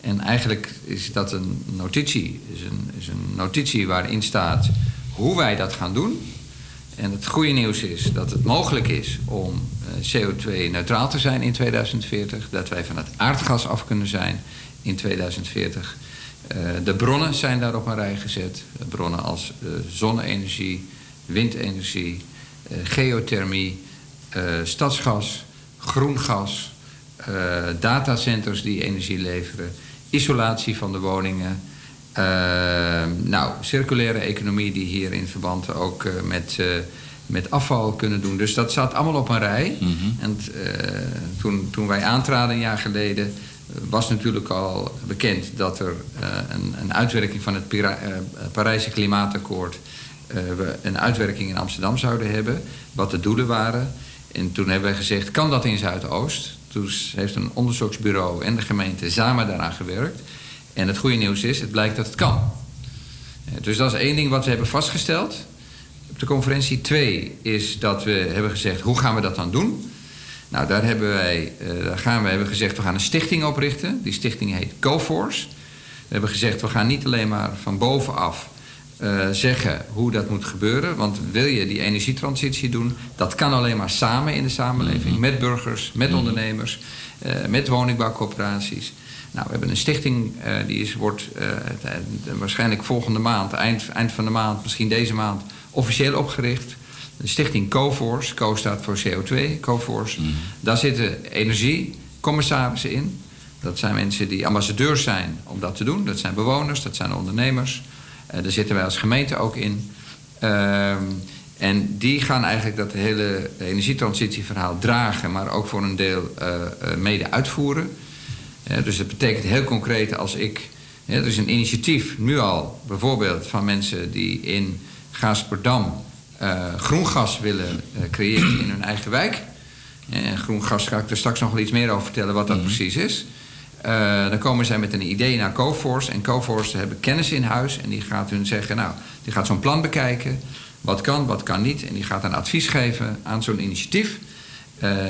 En eigenlijk is dat een notitie, is een, is een notitie waarin staat hoe wij dat gaan doen. En het goede nieuws is dat het mogelijk is om CO2-neutraal te zijn in 2040. Dat wij van het aardgas af kunnen zijn in 2040. Uh, de bronnen zijn daar op een rij gezet. Bronnen als zonne-energie, windenergie, geothermie, stadsgas, groen gas, datacenters die energie leveren, isolatie van de woningen. Nou, circulaire economie die hier in verband ook met, met afval kunnen doen. Dus dat zat allemaal op een rij. Mm -hmm. En toen, toen wij aantraden een jaar geleden was natuurlijk al bekend dat er uh, een, een, uitwerking van het Pira uh, Parijse Klimaatakkoord. We een uitwerking in Amsterdam zouden hebben, wat de doelen waren. En toen hebben we gezegd: kan dat in Zuidoost? Toen heeft een onderzoeksbureau en de gemeente samen daaraan gewerkt. En het goede nieuws is: het blijkt dat het kan. dus dat is één ding wat we hebben vastgesteld op de conferentie. Twee is dat we hebben gezegd: hoe gaan we dat dan doen? Nou, daar, hebben wij, uh, daar gaan we hebben gezegd, we gaan een stichting oprichten. Die stichting heet GoForce. We hebben gezegd, we gaan niet alleen maar van bovenaf uh, zeggen hoe dat moet gebeuren. Want wil je die energietransitie doen, dat kan alleen maar samen in de samenleving. -hmm. Met burgers, met -hmm. ondernemers, uh, met woningbouwcorporaties. Nou, we hebben een stichting, die is, wordt waarschijnlijk volgende maand, eind, eind van de maand, misschien deze maand, officieel opgericht de stichting CoForce. Co staat voor CO2, CoForce. Mm. Daar zitten energiecommissarissen in. Dat zijn mensen die ambassadeurs zijn om dat te doen. Dat zijn bewoners, dat zijn ondernemers. Uh, daar zitten wij als gemeente ook in. Uh, en die gaan eigenlijk dat hele energietransitieverhaal dragen, maar ook voor een deel mede uitvoeren. Dus dat betekent heel concreet als ik er is een initiatief nu al, bijvoorbeeld van mensen die in Gaasperdam eh groen gas willen eh, creëren in hun eigen wijk. En groen gas ga ik er straks nog wel iets meer over vertellen wat dat precies is. Eh, dan komen zij met een idee naar Coforce. En Coforce hebben kennis in huis. En die gaat hun zeggen, nou, die gaat zo'n plan bekijken. Wat kan, wat kan niet. En die gaat een advies geven aan zo'n initiatief.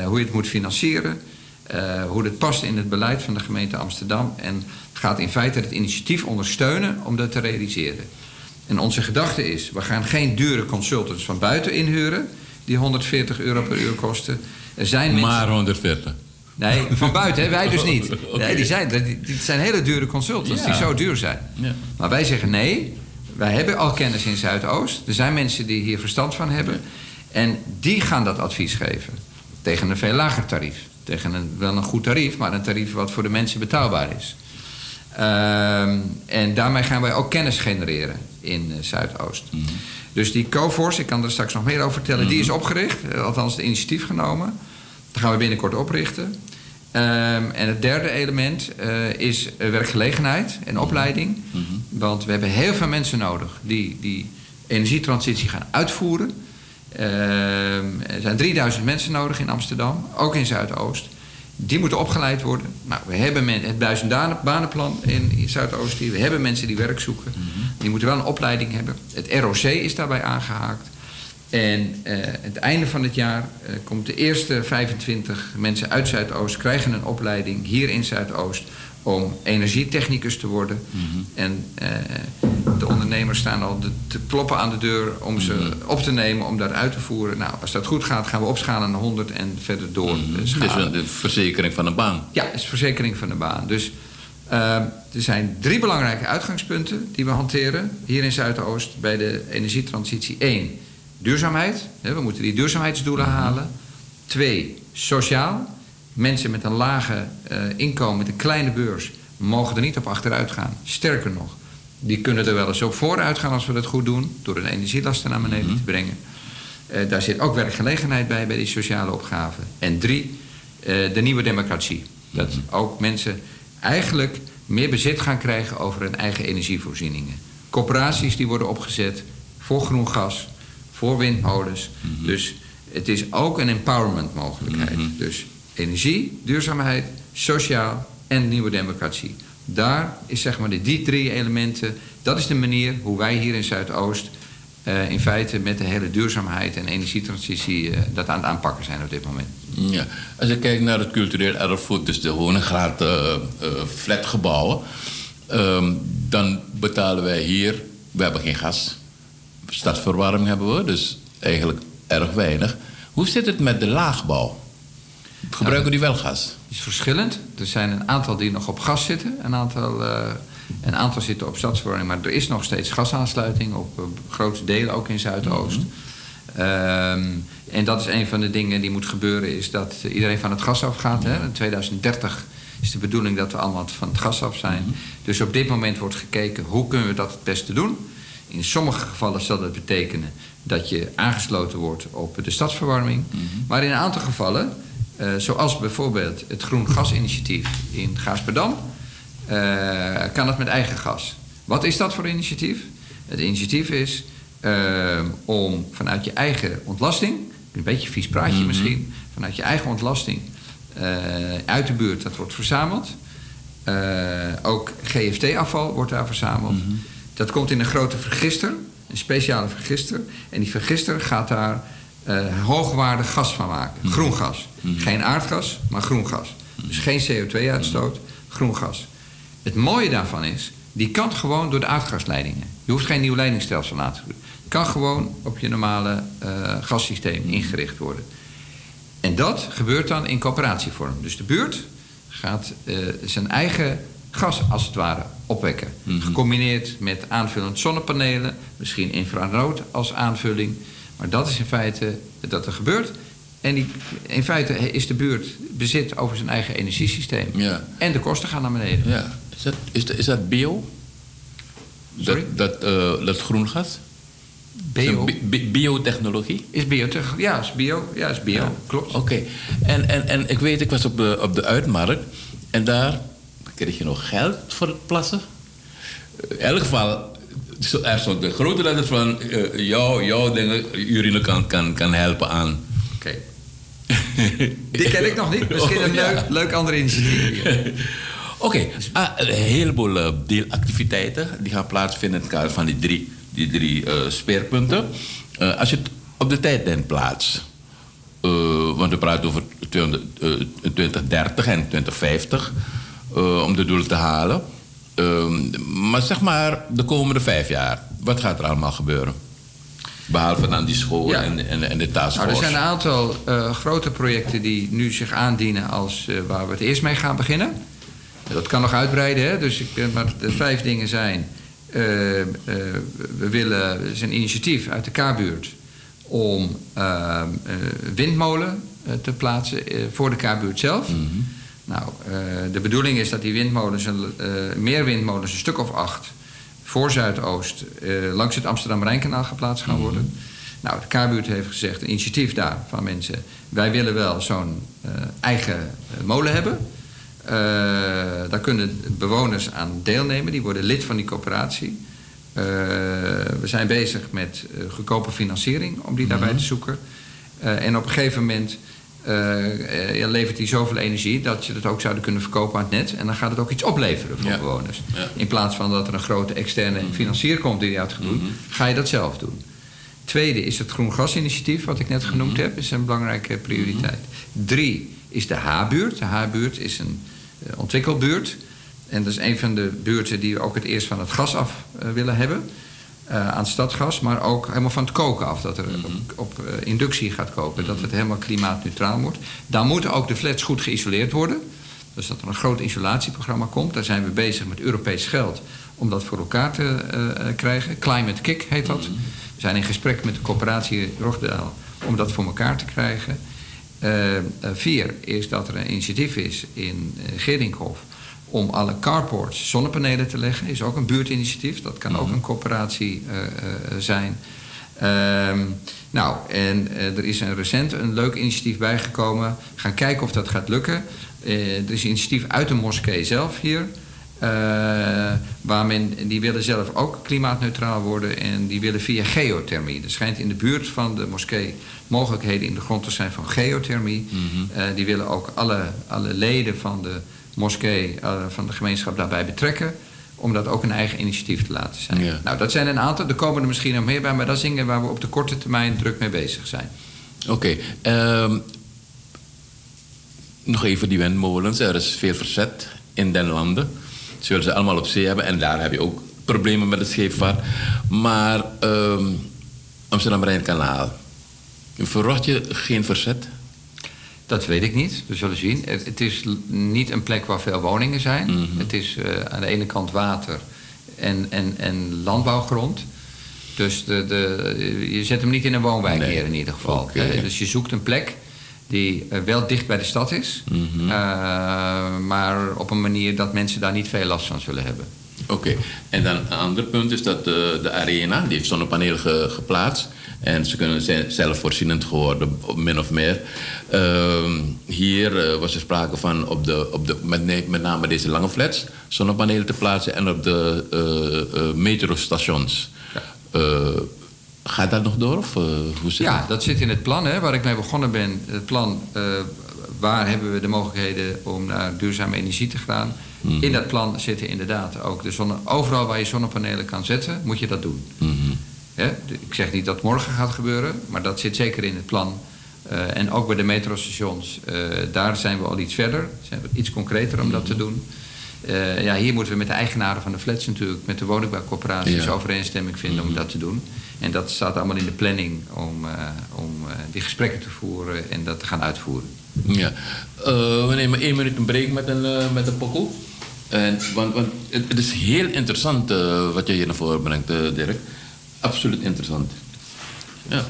hoe je het moet financieren. Eh, hoe het past in het beleid van de gemeente Amsterdam. En gaat in feite het initiatief ondersteunen om dat te realiseren. En onze gedachte is, we gaan geen dure consultants van buiten inhuren... die 140 euro per uur kosten. Er zijn mensen... Maar 140. Nee, van buiten, hè? wij dus niet. Oké. Nee, die, zijn, die, die zijn hele dure consultants Ja. die zo duur zijn. Ja. Maar wij zeggen nee, wij hebben al kennis in Zuidoost. Er zijn mensen die hier verstand van hebben. En die gaan dat advies geven. Tegen een veel lager tarief. Tegen een, wel een goed tarief, maar een tarief wat voor de mensen betaalbaar is. Ehm, en daarmee gaan wij ook kennis genereren in eh, Zuidoost. Dus die Coforce, ik kan er straks nog meer over vertellen, die is opgericht. eh, Althans, het initiatief genomen. Dat gaan we binnenkort oprichten. Ehm, en het derde element eh, is werkgelegenheid en opleiding. Want we hebben heel veel mensen nodig die die energietransitie gaan uitvoeren. Ehm, er zijn 3000 mensen nodig in Amsterdam, ook in Zuidoost. Die moeten opgeleid worden. Nou, we hebben men, het duizend banenplan in, Zuidoost hier. We hebben mensen die werk zoeken. Die moeten wel een opleiding hebben. Het ROC is daarbij aangehaakt. En eh, het einde van het jaar eh, komt de eerste 25 mensen uit Zuidoost... krijgen een opleiding hier in Zuidoost om energietechnicus te worden. En eh, de ondernemers staan al de- te kloppen aan de deur om ze op te nemen, om dat uit te voeren. Nou, als dat goed gaat, gaan we opschalen naar 100 en verder door Het is schalen. een de verzekering van een baan. Ja, het is verzekering van de baan. Dus eh, er zijn drie belangrijke uitgangspunten die we hanteren hier in Zuidoost bij de energietransitie. Eén, duurzaamheid. Hè, We moeten die duurzaamheidsdoelen halen. Twee, sociaal. Mensen met een lage eh, inkomen, met een kleine beurs, mogen er niet op achteruit gaan. Sterker nog, die kunnen er wel eens op vooruit gaan als we dat goed doen, door hun energielasten naar beneden te brengen. Eh, daar zit ook werkgelegenheid bij, bij die sociale opgave. En drie, eh, de nieuwe democratie. Dat ook mensen eigenlijk meer bezit gaan krijgen over hun eigen energievoorzieningen. Corporaties die worden opgezet voor groen gas, voor windmolens. Dus het is ook een empowerment mogelijkheid. Dus energie, duurzaamheid, sociaal en nieuwe democratie. Daar is zeg maar die drie elementen, dat is de manier hoe wij hier in Zuidoost eh, in feite met de hele duurzaamheid en energietransitie eh, dat aan het aanpakken zijn op dit moment. Ja. Als je kijkt naar het cultureel erfgoed, dus de Honegraad eh eh, flatgebouwen, ehm, dan betalen wij hier, we hebben geen gas. Stadsverwarming hebben we, dus eigenlijk erg weinig. Hoe zit het met de laagbouw? Gebruiken die wel gas? Is verschillend. Er zijn een aantal die nog op gas zitten, een aantal, eh, een aantal zitten op stadsverwarming, maar er is nog steeds gasaansluiting op eh, grote delen, ook in Zuidoost. Ehm, en dat is een van de dingen die moet gebeuren, is dat iedereen van het gas afgaat. Hè? In 2030 is de bedoeling dat we allemaal van het gas af zijn. Dus op dit moment wordt gekeken hoe kunnen we dat het beste doen. In sommige gevallen zal dat betekenen dat je aangesloten wordt op de stadsverwarming. Maar in een aantal gevallen, eh, zoals bijvoorbeeld het Groen Gasinitiatief in Gaasperdam, eh, kan het met eigen gas. Wat is dat voor initiatief? Het initiatief is eh, om vanuit je eigen ontlasting, een beetje een vies praatje misschien, vanuit je eigen ontlasting uit de buurt, dat wordt verzameld. Ook GFT-afval wordt daar verzameld. Dat komt in een grote vergister, een speciale vergister. En die vergister gaat daar eh, hoogwaardig gas van maken. Groen gas. Geen aardgas, maar groen gas. Dus geen CO2-uitstoot, groen gas. Het mooie daarvan is, die kan gewoon door de aardgasleidingen. Je hoeft geen nieuw leidingstelsel aan te doen. Het kan gewoon op je normale eh gassysteem ingericht worden. En dat gebeurt dan in coöperatievorm. Dus de buurt gaat eh, zijn eigen gas als het ware opwekken. Gecombineerd met aanvullend zonnepanelen, misschien infrarood als aanvulling. Maar dat is in feite dat er gebeurt. En die, in feite is de buurt bezit over zijn eigen energiesysteem. Ja. En de kosten gaan naar beneden. Ja. Is dat, is, dat- is dat bio? Sorry? Dat, dat, eh, dat groen gas? Bio? Biotechnologie? Is biotech? Ja, is bio. Ja, is bio. Klopt. Oké. En, en, en ik weet, ik was op de, op de uitmarkt en daar kreeg je nog geld voor het plassen. in elk geval, er stond de grote letters van eh, jouw, jouw dingen, urine kan, kan, kan helpen aan. Oké. Die ken ik nog niet. Misschien een Oh, ja. leuk, leuk ander initiatief. Oké, ah, een heleboel eh, deelactiviteiten die gaan plaatsvinden in het kader van die drie, die drie eh, speerpunten. Eh, als je het op de tijdlijn plaatst, eh, want we praten over 200, eh, 2030 en 2050 eh, om de doelen te halen. Ehm, maar zeg maar de komende vijf jaar, wat gaat er allemaal gebeuren? Behalve dan die school Ja. en, en, en de Nou, er taskforce. zijn een aantal eh, grote projecten die nu zich aandienen als eh, waar we het eerst mee gaan beginnen. Dat kan nog uitbreiden, hè? dus ik, eh, maar de vijf dingen zijn. eh, we willen, is een initiatief uit de K-buurt om eh, eh, windmolen te plaatsen voor de K-buurt zelf. Nou, eh, de bedoeling is dat die windmolens, eh, meer windmolens, een stuk of acht, voor Zuidoost eh, langs het Amsterdam-Rijnkanaal geplaatst gaan worden. Nou, de K-buurt heeft gezegd, een initiatief daar van mensen. Wij willen wel zo'n eigen molen hebben. Daar kunnen bewoners aan deelnemen. Die worden lid van die coöperatie. We zijn bezig met goedkope financiering om die daarbij te zoeken. En op een gegeven moment eh, eh, levert die zoveel energie dat je het ook zouden kunnen verkopen aan het net. En dan gaat het ook iets opleveren voor bewoners. In plaats van dat er een grote externe financier komt die dat gaat doen, ga je dat zelf doen. Tweede is het Groen Gasinitiatief, wat ik net genoemd heb, is een belangrijke prioriteit. Drie is de H-buurt. De H-buurt is een eh, ontwikkelbuurt. En dat is een van de buurten die we ook het eerst van het gas af willen hebben. Eh, aan stadgas, maar ook helemaal van het koken af. Dat er op, op eh, inductie gaat koken. Dat het helemaal klimaatneutraal wordt. Dan moeten ook de flats goed geïsoleerd worden. Dus dat er een groot isolatieprogramma komt. Daar zijn we bezig met Europees geld om dat voor elkaar te eh, krijgen. Climate Kick heet dat. We zijn in gesprek met de coöperatie Rogdaal om dat voor elkaar te krijgen. Vier is dat er een initiatief is in Gerinkhof om alle carports zonnepanelen te leggen. Is ook een buurtinitiatief. Dat kan ook een coöperatie eh, eh, zijn. Ehm, nou, en eh, er is een recent een leuk initiatief bijgekomen. Gaan kijken of dat gaat lukken. Er is een initiatief uit de moskee zelf hier. waar men, die willen zelf ook klimaatneutraal worden en die willen via geothermie. Er schijnt in de buurt van de moskee mogelijkheden in de grond te zijn van geothermie. Eh, die willen ook alle, alle leden van de moskee, eh, van de gemeenschap daarbij betrekken. Om dat ook een eigen initiatief te laten zijn. Nou, dat zijn een aantal. Er komen er misschien nog meer bij, maar dat is dingen waar we op de korte termijn druk mee bezig zijn. Oké. ehm, nog even die windmolens. Er is veel verzet in den landen. Ze willen ze allemaal op zee hebben. En daar heb je ook problemen met de scheepvaart. Maar ehm Amsterdam-Rijnkanaal. Verwacht je geen verzet? Dat weet ik niet. We zullen zien. Het, het is niet een plek waar veel woningen zijn. Mhm. Het is eh, aan de ene kant water en, en, en landbouwgrond. Dus de, de, je zet hem niet in een woonwijk neer in ieder geval. Eh, dus je zoekt een plek die eh, wel dicht bij de stad is. Mhm. maar op een manier dat mensen daar niet veel last van zullen hebben. Oké. En dan een ander punt is dat de, de arena, die heeft zonnepanelen ge- geplaatst. En ze kunnen zijn zelfvoorzienend geworden, min of meer. Ehm, hier eh, was er sprake van op de, op de, met, met name deze lange flats zonnepanelen te plaatsen en op de eh, eh, metrostations. Eh, gaat dat nog door? Of, eh, hoe zit Ja, het? dat zit in het plan hè, waar ik mee begonnen ben. Het plan, eh, waar hebben we de mogelijkheden om naar duurzame energie te gaan. Mhm. In dat plan zitten inderdaad ook de zonne... Overal waar je zonnepanelen kan zetten, moet je dat doen. Mhm. Ik zeg niet dat morgen gaat gebeuren, maar dat zit zeker in het plan. Eh, en ook bij de metrostations, eh, daar zijn we al iets verder. Zijn we iets concreter om dat te doen. Eh, ja, hier moeten we met de eigenaren van de flats natuurlijk, met de woningbouwcorporaties Ja. overeenstemming vinden om dat te doen. En dat staat allemaal in de planning om, om die gesprekken te voeren en dat te gaan uitvoeren. Ja. Eh, we nemen één minuut een break met een, eh, met een pokoe. En, want want het, is heel interessant eh, wat je hier naar voren brengt, Dirk. Absoluut interessant. Ja.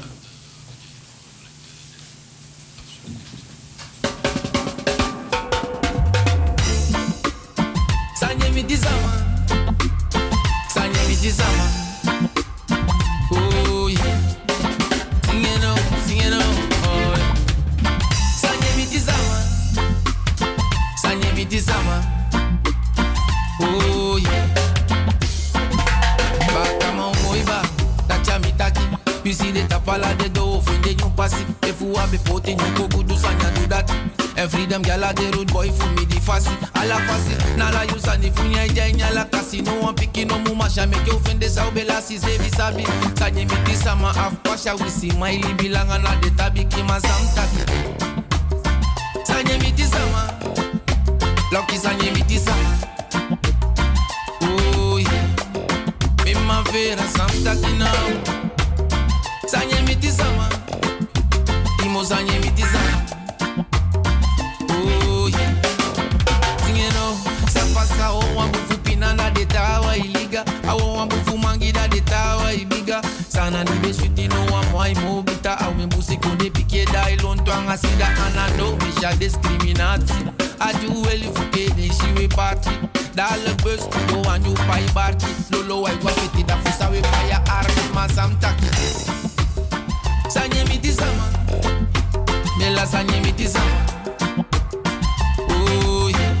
Tapala de do fin de you pass it. If you have put in you go do sanya do that. And freedom gal a the road boy for me the fast. Ala fast. Na la you sani funya ide nyala casino one picking no muma sha make you fin de sao bela si sevi sabi. Di sama af pasha we see my li bilanga na de tabi kima sam tabi. Sanye mi di sama. Lucky sanye mi di sama. Oh yeah. Me. Sanye mi di sama. Imo sanye mi di sama. Oh yeah. Now. Sapasa o wambu fupina na de tawa iliga. Awo wambu fumangi da de tawa ibiga. Sana ni be sweetie no wa moi mo bita. Au me busi konde pike da ilon twanga sida. Anano me sha discriminatie. Aju weli fuke de shiwe party. Dale bus no wanyu pai barki. Lolo wai wa fiti da fusa we paya armi masam taki. Sanye mi di sama. Mela sanye mi di sama. Oh yeah.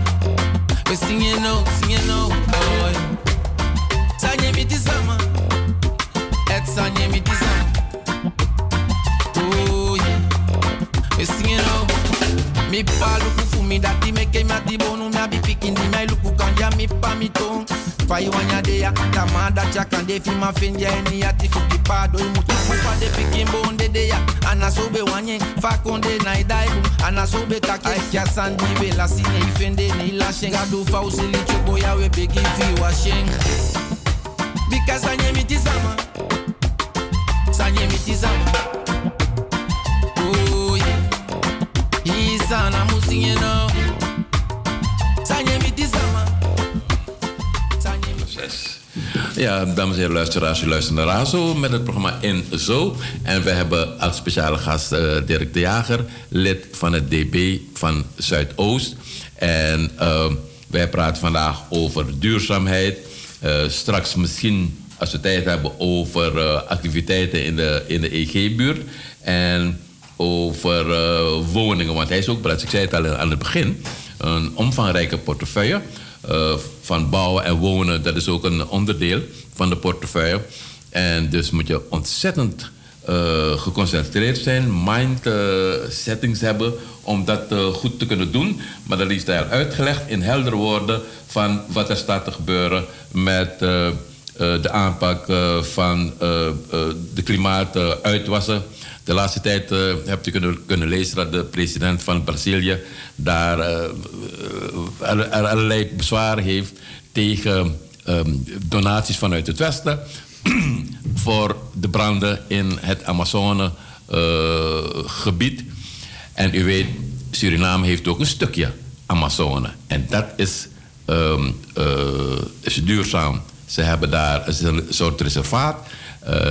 We singing now, singing. Oh yeah. Sanye mi di sama. Et sanye mi di sama. Oh yeah. We singing now. Mi pa luku fu mi dati meke mi ati bonu mi abi pikin di mi luku kanja mi pa mi tong. paiwanya deya tamada chakande fimafinja eniyati fukipado imutufade pikimbonde deya. Anasube wanye fakonde naidaibu anasube take aikiasandive lasine ifende neilasheng adufa usilichuboya webegiviwasheng bikasanyemitizama zama oh, yeah. Isa na musinye nao. Ja, dames en heren luisteraars, u luistert naar Razo met het programma In Zo. En we hebben als speciale gast eh, Dirk de Jager, lid van het DB van Zuidoost. En eh, wij praten vandaag over duurzaamheid. Eh, straks misschien, als we tijd hebben, over activiteiten in de, in de EG-buurt. En over woningen, want hij is ook bereid, ik zei het al aan het begin, een omvangrijke portefeuille. Eh, van bouwen en wonen, dat is ook een onderdeel van de portefeuille. En dus moet je ontzettend eh, geconcentreerd zijn, mind eh, settings hebben om dat goed te kunnen doen. Maar dat is daar uitgelegd in heldere woorden van wat er staat te gebeuren met de aanpak van de klimaatuitwassen. De laatste tijd eh, hebt u kunnen, kunnen lezen dat de president van Brazilië daar eh, eh, alle- alle- allerlei bezwaren heeft tegen ehm, donaties vanuit het Westen voor de branden in het Amazone-gebied. en u weet, Suriname heeft ook een stukje Amazone. En dat is, ehm, eh, duurzaam. Ze hebben daar een soort reservaat.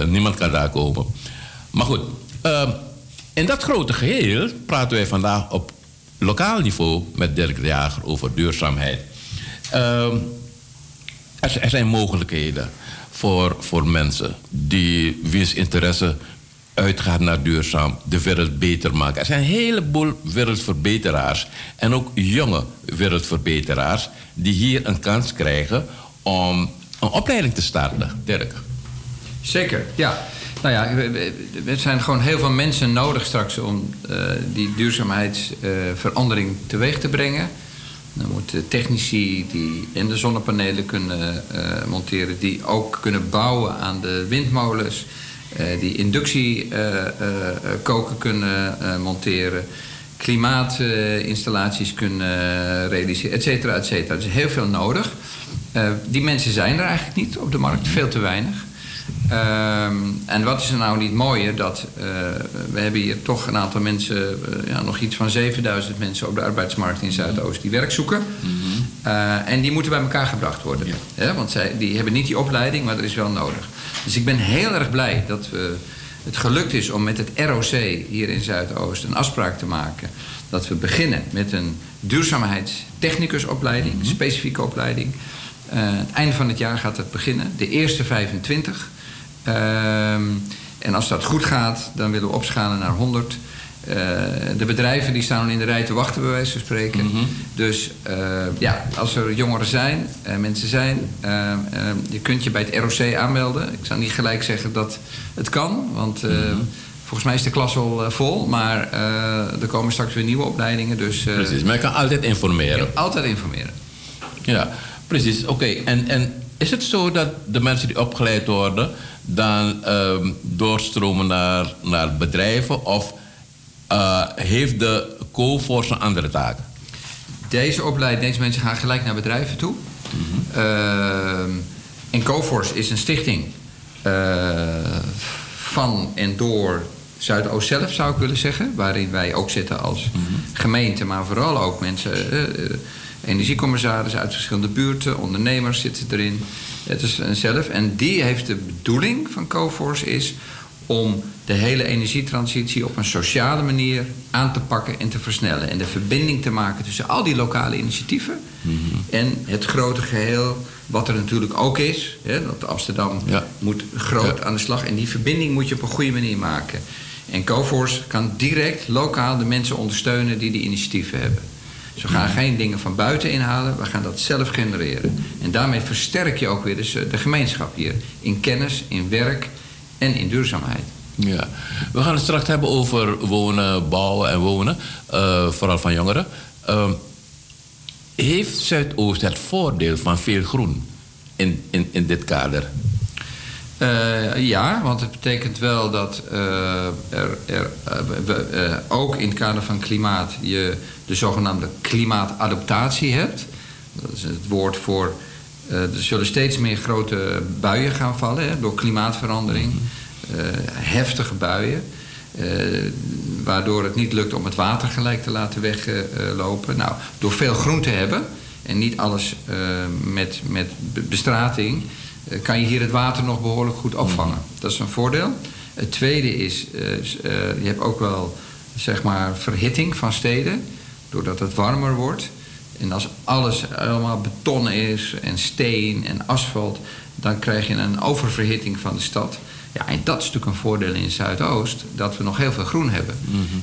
Niemand kan daar komen. Maar goed, ehm, in dat grote geheel praten wij vandaag op lokaal niveau met Dirk de Jager over duurzaamheid. Ehm, er, zijn mogelijkheden voor, voor mensen die wiens interesse uitgaat naar duurzaam, de wereld beter maken. Er zijn een heleboel wereldverbeteraars en ook jonge wereldverbeteraars die hier een kans krijgen om een opleiding te starten. Dirk. Zeker, ja. Nou ja, er zijn gewoon heel veel mensen nodig straks om eh, die duurzaamheidsverandering teweeg te brengen. Dan moeten technici die in de zonnepanelen kunnen eh, monteren, die ook kunnen bouwen aan de windmolens, eh, die inductie eh, eh, eh, koken kunnen monteren, klimaatinstallaties kunnen realiseren, et cetera, et cetera. Er is heel veel nodig. Die mensen zijn er eigenlijk niet op de markt, veel te weinig. Ehm, en wat is er nou niet mooier? Dat eh, we hebben hier toch een aantal mensen, eh, ja, nog iets van 7000 mensen op de arbeidsmarkt in Zuidoost die werk zoeken. Eh, en die moeten bij elkaar gebracht worden. Hè, want zij, die hebben niet die opleiding, maar dat is wel nodig. Dus ik ben heel erg blij dat we, het gelukt is om met het ROC hier in Zuidoost een afspraak te maken. Dat we beginnen met een duurzaamheidstechnicusopleiding, een specifieke opleiding. Het einde van het jaar gaat het beginnen, de eerste 25. Ehm, en als dat goed gaat, dan willen we opschalen naar 100. Eh, de bedrijven die staan in de rij te wachten, bij wijze van spreken. Mhm. Dus eh, ja, als er jongeren zijn, eh, mensen zijn, eh, eh, je kunt je bij het ROC aanmelden. Ik zou niet gelijk zeggen dat het kan, want Mhm. volgens mij is de klas al vol. Maar er komen straks weer nieuwe opleidingen. Dus, Precies, maar je kan altijd informeren. Altijd informeren. Ja, precies. Oké, en, en is het zo dat de mensen die opgeleid worden... dan ehm, doorstromen naar, naar bedrijven... of eh, heeft de CoForce een andere taak? Deze opleiding, deze mensen gaan gelijk naar bedrijven toe. Ehm, en Coforce is een stichting eh, van en door Zuidoost zelf, zou ik willen zeggen. Waarin wij ook zitten als gemeente, maar vooral ook mensen... eh, energiecommissarissen uit verschillende buurten, ondernemers zitten erin. Het is een zelf. En die heeft de bedoeling van Coforce is om de hele energietransitie op een sociale manier aan te pakken en te versnellen. En de verbinding te maken tussen al die lokale initiatieven en het grote geheel, wat er natuurlijk ook is. Hè, dat Amsterdam moet groot aan de slag. En die verbinding moet je op een goede manier maken. En Coforce kan direct lokaal de mensen ondersteunen die die initiatieven hebben. Dus we gaan geen dingen van buiten inhalen, we gaan dat zelf genereren. En daarmee versterk je ook weer dus eh, de gemeenschap hier. In kennis, in werk en in duurzaamheid. Ja, we gaan het straks hebben over wonen, bouwen en wonen, eh, vooral van jongeren. Ehm, heeft Zuidoost het voordeel van veel groen in, in, in dit kader? Eh, ja, want het betekent wel dat er, er we, ook in het kader van klimaat je de zogenaamde klimaatadaptatie hebt. Dat is het woord voor. eh, er zullen steeds meer grote buien gaan vallen hè, door klimaatverandering. Eh, heftige buien. eh, waardoor het niet lukt om het water gelijk te laten weglopen. nou, door veel groen te hebben en niet alles met, met be- bestrating, kan je hier het water nog behoorlijk goed opvangen. Dat is een voordeel. Het tweede is, je hebt ook wel zeg maar verhitting van steden, doordat het warmer wordt. En als alles allemaal beton is en steen en asfalt, dan krijg je een oververhitting van de stad. Ja, en dat is natuurlijk een voordeel in Zuidoost, dat we nog heel veel groen hebben.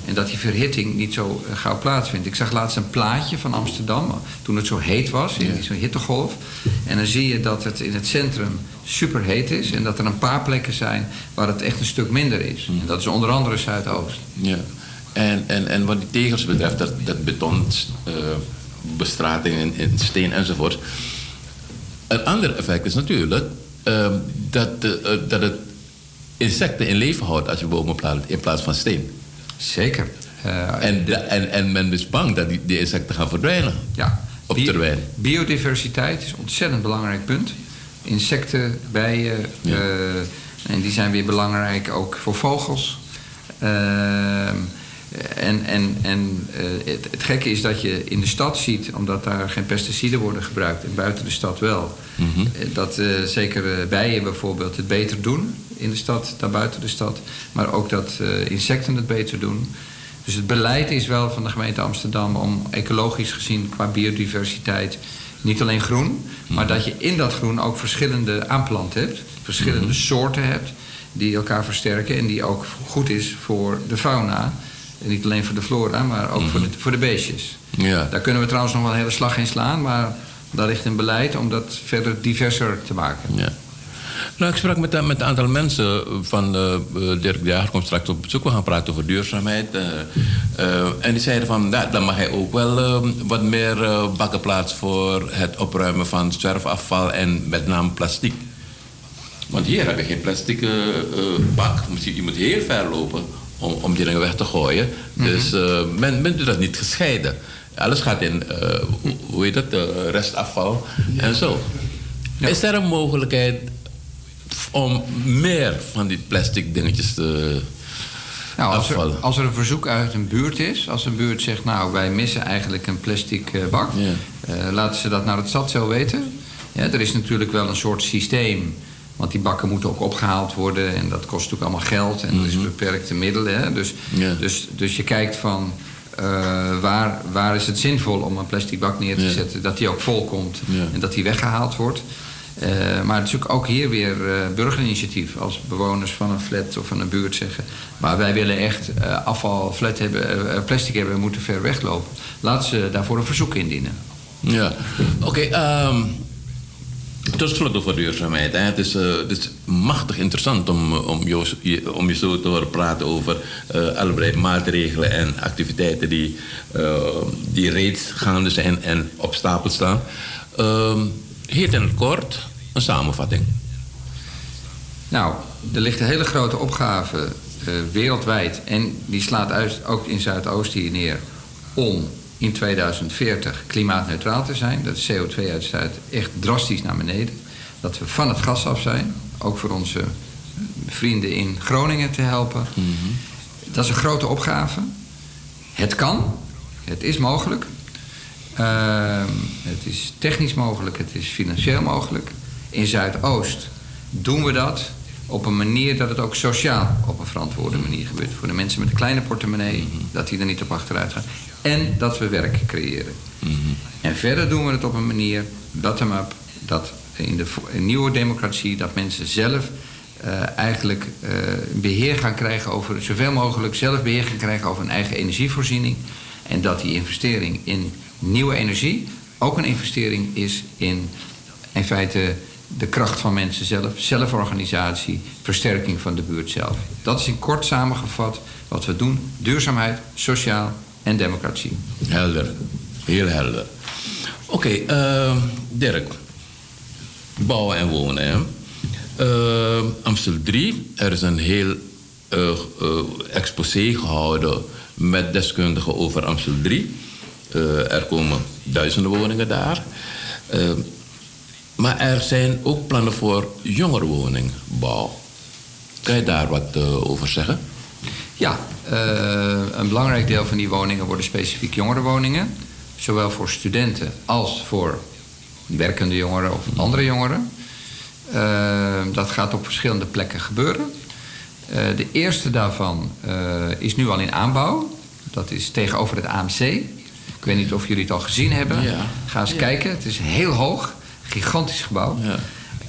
En dat die verhitting niet zo eh, gauw plaatsvindt. Ik zag laatst een plaatje van Amsterdam, toen het zo heet was, in zo'n hittegolf. En dan zie je dat het in het centrum super heet is. En dat er een paar plekken zijn waar het echt een stuk minder is. En dat is onder andere Zuidoost. Ja. En, en, en wat die tegels betreft, dat, dat beton, eh, bestrating en, en steen enzovoort. Een ander effect is natuurlijk ehm, dat, eh, dat het insecten in leven houdt als je bomen plaatst in plaats van steen. Zeker. en, de- en, en men is bang dat die, die insecten gaan verdwijnen. Ja. Op Bi- termijn. Biodiversiteit is een ontzettend belangrijk punt. Insecten, bijen, eh, en die zijn weer belangrijk ook voor vogels. Ehm, en en, en eh, het, het gekke is dat je in de stad ziet, omdat daar geen pesticiden worden gebruikt, en buiten de stad wel, eh, dat eh, zeker bijen bijvoorbeeld het beter doen in de stad dan buiten de stad, maar ook dat insecten het beter doen. Dus het beleid is wel van de gemeente Amsterdam om ecologisch gezien qua biodiversiteit niet alleen groen, maar dat je in dat groen ook verschillende aanplant hebt, verschillende soorten hebt die elkaar versterken en die ook goed is voor de fauna. Niet alleen voor de flora, maar ook voor, de, voor de beestjes. Ja. Daar kunnen we trouwens nog wel een hele slag in slaan, maar daar ligt een beleid om dat verder diverser te maken. Ja. Nou, ik sprak met, een- met een aantal mensen van eh, Dirk de Jager komt straks op bezoek. We gaan praten over duurzaamheid. eh, en die zeiden van, nou, dan mag hij ook wel eh, wat meer bakken plaatsen voor het opruimen van zwerfafval en met name plastic. Want hier heb je geen plastic bak. Je moet heel ver lopen om, om die dingen weg te gooien. Dus eh, men, men doet dat niet gescheiden. Alles gaat in, eh, hoe- heet het, eh, restafval en zo. Is er een mogelijkheid om meer van die plastic dingetjes te Nou, als er, als er een verzoek uit een buurt is, als een buurt zegt, nou wij missen eigenlijk een plastic bak, laten ze dat naar het stadsel weten. Ja, er is natuurlijk wel een soort systeem, want die bakken moeten ook opgehaald worden en dat kost natuurlijk allemaal geld en er is beperkte middelen. Hè? Dus, dus, dus je kijkt van eh, waar, waar is het zinvol om een plastic bak neer te Ja. zetten, dat die ook vol komt Ja. en dat die weggehaald wordt. Eh, maar natuurlijk ook hier weer eh, burgerinitiatief. Als bewoners van een flat of van een buurt zeggen... maar wij willen echt afval, flat hebben, plastic hebben... we moeten ver weglopen. Laten ze daarvoor een verzoek indienen. Ja, oké. ehm, tot slot over duurzaamheid. Hè. Het, is, eh, het is machtig interessant om, eh, om, je, zo te horen praten over eh allerlei maatregelen en activiteiten die, die reeds gaande zijn en op stapel staan. Ehm heet in het kort een samenvatting. Nou, er ligt een hele grote opgave wereldwijd... en die slaat uit, ook in Zuidoost hier neer... om in 2040 klimaatneutraal te zijn. Dat de CO2-uitstoot echt drastisch naar beneden. Dat we van het gas af zijn. Ook voor onze vrienden in Groningen te helpen. Dat is een grote opgave. Het kan. Het is mogelijk. Ehm, het is technisch mogelijk. Het is financieel mogelijk. In Zuidoost doen we dat op een manier dat het ook sociaal op een verantwoorde manier gebeurt. Voor de mensen met een kleine portemonnee, dat die er niet op achteruit gaan. En dat we werk creëren. En verder doen we het op een manier, bottom-up, dat in de in nieuwe democratie, dat mensen zelf eh, eigenlijk eh, beheer gaan krijgen over, zoveel mogelijk zelf beheer gaan krijgen over hun eigen energievoorziening. En dat die investering in nieuwe energie ook een investering is in, in feite de kracht van mensen zelf, zelforganisatie, versterking van de buurt zelf. Dat is in kort samengevat wat we doen: duurzaamheid, sociaal en democratie. Helder. Heel helder. Oké, ehm, Dirk. Bouwen en wonen. Ehm, Amstel 3, er is een heel eh, exposé gehouden met deskundigen over Amstel 3. Eh, er komen duizenden woningen daar. Ehm, maar er zijn ook plannen voor jongerenwoningbouw. Kan je daar wat over zeggen? Ja, eh, een belangrijk deel van die woningen worden specifiek jongerenwoningen. Zowel voor studenten als voor werkende jongeren of andere jongeren. Eh, dat gaat op verschillende plekken gebeuren. Eh, de eerste daarvan eh, is nu al in aanbouw. Dat is tegenover het AMC. Ik weet niet of jullie het al gezien hebben. Ja. Ga eens Ja. kijken. Het is heel hoog. Gigantisch gebouw.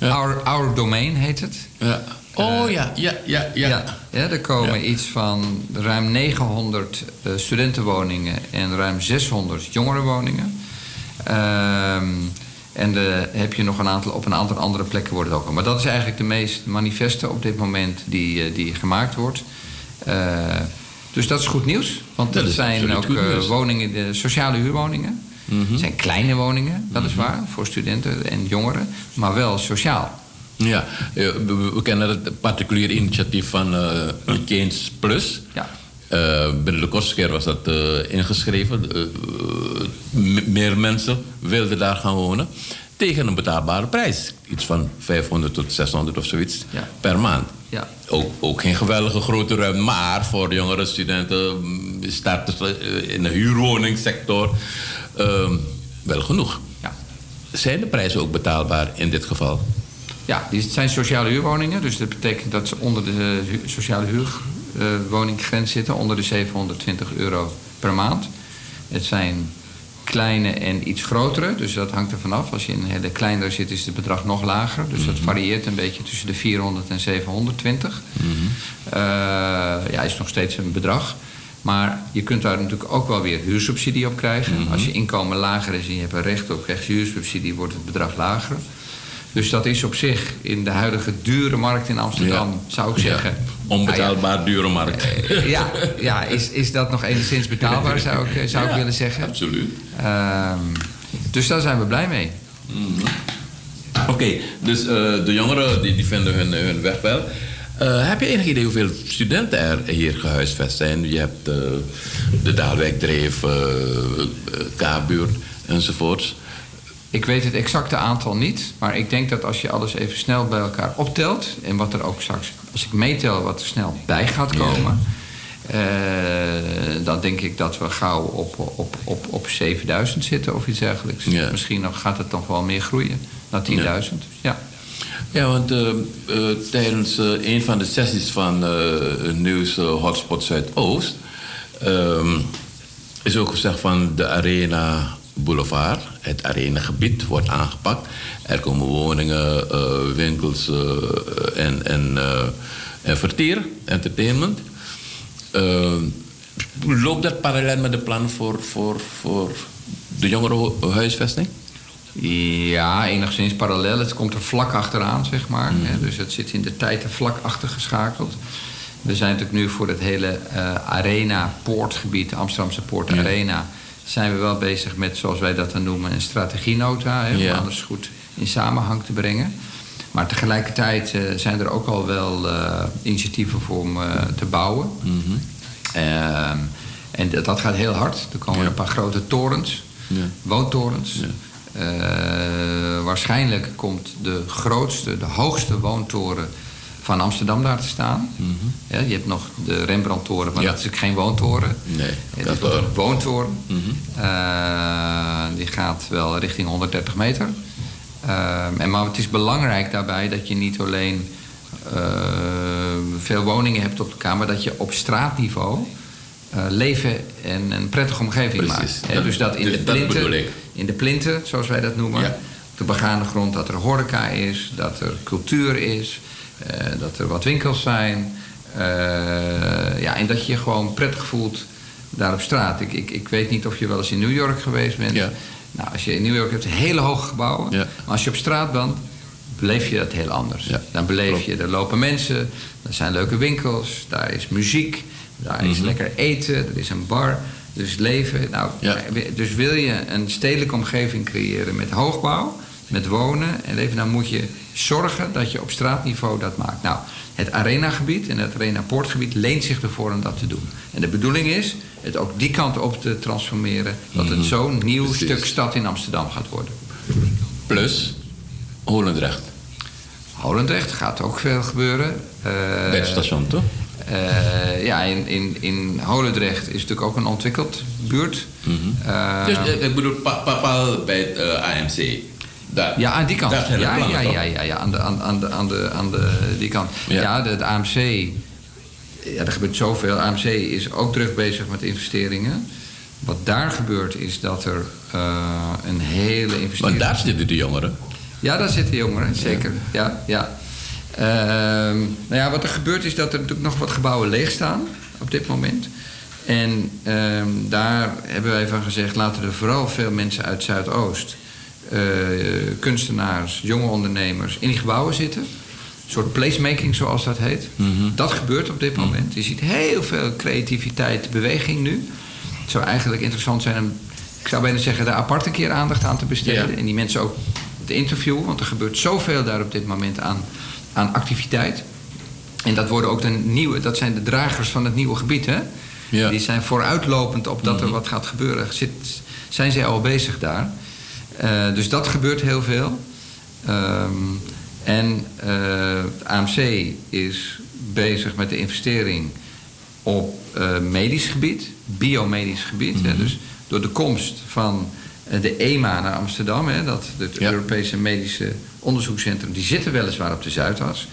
Our, Our Domain heet het. Ja. Oh ja, ja, ja, ja. Ja, ja, er komen iets van ruim 900 eh, studentenwoningen en ruim 600 jongerenwoningen. Ehm, en de, heb je nog een aantal, op een aantal andere plekken wordt het ook. Maar dat is eigenlijk de meest manifeste op dit moment die, eh, die gemaakt wordt. Eh, dus dat is goed nieuws. Want Dat dat is zijn ook eh, woningen, de sociale huurwoningen. Het zijn kleine woningen, weliswaar, voor studenten en jongeren. Maar wel sociaal. Ja, eh, we, kennen het particulier initiatief van Keynes Plus. Ja. Eh, binnen de kortste keer was dat ingeschreven. Meer mensen wilden daar gaan wonen. Tegen een betaalbare prijs. Iets van 500 tot 600 of zoiets Ja. per maand. Ja. Ook, ook geen geweldige grote ruimte. Maar voor jongere studenten, mm, starters in de huurwoningssector, eh, wel genoeg. Ja. Zijn de prijzen ook betaalbaar in dit geval? Ja, het zijn sociale huurwoningen. Dus dat betekent dat ze onder de hu- sociale huurwoninggrens zitten. Onder de 720 euro per maand. Het zijn kleine en iets grotere. Dus dat hangt er vanaf. Als je in een hele kleinere zit, is het bedrag nog lager. Dus dat varieert een beetje tussen de 400 en 720. Eh, ja, is nog steeds een bedrag. Maar je kunt daar natuurlijk ook wel weer huursubsidie op krijgen. Als je inkomen lager is en je hebt een recht op rechtshuursubsidie, wordt het bedrag lager. Dus dat is op zich in de huidige dure markt in Amsterdam, zou ik Ja. zeggen. Onbetaalbaar dure markt. Ja, ja is, is dat nog enigszins betaalbaar, zou ik, zou ik willen zeggen. Absoluut. Ehm, dus daar zijn we blij mee. Oké, dus eh, de jongeren die, die vinden hun, hun weg wel. Eh, heb je enig idee hoeveel studenten er hier gehuisvest zijn? Je hebt eh, de Daalwijkdreef, eh eh, K-buurt enzovoorts. Ik weet het exacte aantal niet, maar ik denk dat als je alles even snel bij elkaar optelt en wat er ook straks, als ik meetel wat er snel bij gaat komen, eh, dan denk ik dat we gauw op, op, op, op 7000 zitten of iets dergelijks. Ja. Misschien nog, gaat het nog wel meer groeien naar 10.000. Ja. Ja, want eh, eh, tijdens een van de sessies van Nieuws Hotspot Zuidoost... ehm, is ook gezegd van de Arena Boulevard het arenegebied wordt aangepakt. Er komen woningen, eh, winkels eh, en, en, eh, en vertier, entertainment. Loopt dat parallel met de plannen voor, voor, voor de jongerenhuisvesting? Ja, enigszins parallel. Het komt er vlak achteraan, zeg maar. Hè, dus het zit in de tijd er vlak achter geschakeld. We zijn natuurlijk nu voor het hele eh, Arena-poortgebied, de Amsterdamse Poort Arena... zijn we wel bezig met, zoals wij dat dan noemen, een strategienota. Hè, om Ja. alles goed in samenhang te brengen. Maar tegelijkertijd eh, zijn er ook al wel eh, initiatieven voor om eh, te bouwen. Ehm, en dat, dat gaat heel hard. Er komen een paar grote torens, woontorens. Eh, waarschijnlijk komt de grootste, de hoogste woontoren van Amsterdam daar te staan. Ja, je hebt nog de Rembrandttoren, maar dat is ook geen woontoren. Nee, Het is wel een woontoren. Eh, die gaat wel richting 130 meter. Ehm, en, maar het is belangrijk daarbij dat je niet alleen eh, veel woningen hebt op elkaar, maar dat je op straatniveau eh, leven en een prettige omgeving Precies. maakt. Hè, Dat- dus dat in dus de plinten, in de plinten, zoals wij dat noemen, op de begane grond, dat er horeca is, dat er cultuur is, dat er wat winkels zijn. eh, ja, en dat je je gewoon prettig voelt daar op straat. Ik, ik, ik weet niet of je wel eens in New York geweest bent. Nou, als je in New York hebt, hele hoge gebouwen. Maar als je op straat bent, beleef je dat heel anders. Dan beleef je, er lopen mensen, er zijn leuke winkels, daar is muziek, daar is Mhm. lekker eten, er is een bar. Dus leven. Nou, Dus wil je een stedelijke omgeving creëren met hoogbouw, met wonen en leven, dan moet je zorgen dat je op straatniveau dat maakt. Nou, het arenagebied en het arena-poortgebied leent zich ervoor om dat te doen. En de bedoeling is het ook die kant op te transformeren, dat het zo'n nieuw stuk stad in Amsterdam gaat worden. Plus Holendrecht. Holendrecht gaat ook veel gebeuren. Eh, Bij het station, toch? eh, ja, in, in, in Holendrecht is natuurlijk ook een ontwikkeld buurt. Eh, dus ik bedoel, pa- pa- pa- bij het eh, AMC. Daar. ja, aan die kant. Daar zijn de ja, ja, ja, ja, ja, aan de, aan, aan de, aan de, aan de, die kant. Ja, de, AMC, ja, er gebeurt zoveel. AMC is ook druk bezig met investeringen. Wat daar gebeurt is dat er eh, een hele investering... Want daar zitten de jongeren. Ja, daar zitten jongeren, zeker. Ja, ja. Ehm, nou ja, wat er gebeurt is dat er natuurlijk nog wat gebouwen leeg staan op dit moment. En ehm, daar hebben wij van gezegd, laten er vooral veel mensen uit Zuidoost, eh, kunstenaars, jonge ondernemers, in die gebouwen zitten. Een soort placemaking, zoals dat heet. Dat gebeurt op dit moment. Je ziet heel veel creativiteit, beweging nu. Het zou eigenlijk interessant zijn om, ik zou bijna zeggen, daar apart een keer aandacht aan te besteden. En die mensen ook te interviewen, want er gebeurt zoveel daar op dit moment aan, aan activiteit. En dat worden ook de nieuwe, dat zijn de dragers van het nieuwe gebied, hè? Die zijn vooruitlopend op dat er wat gaat gebeuren. Zit, zijn zij al bezig daar? Eh, dus dat gebeurt heel veel. Ehm, en eh, het AMC is bezig met de investering op eh, medisch gebied, biomedisch gebied. hè. Dus door de komst van eh, de EMA naar Amsterdam, hè, dat, het Europese Medische Onderzoekscentrum, die zitten weliswaar op de Zuidas.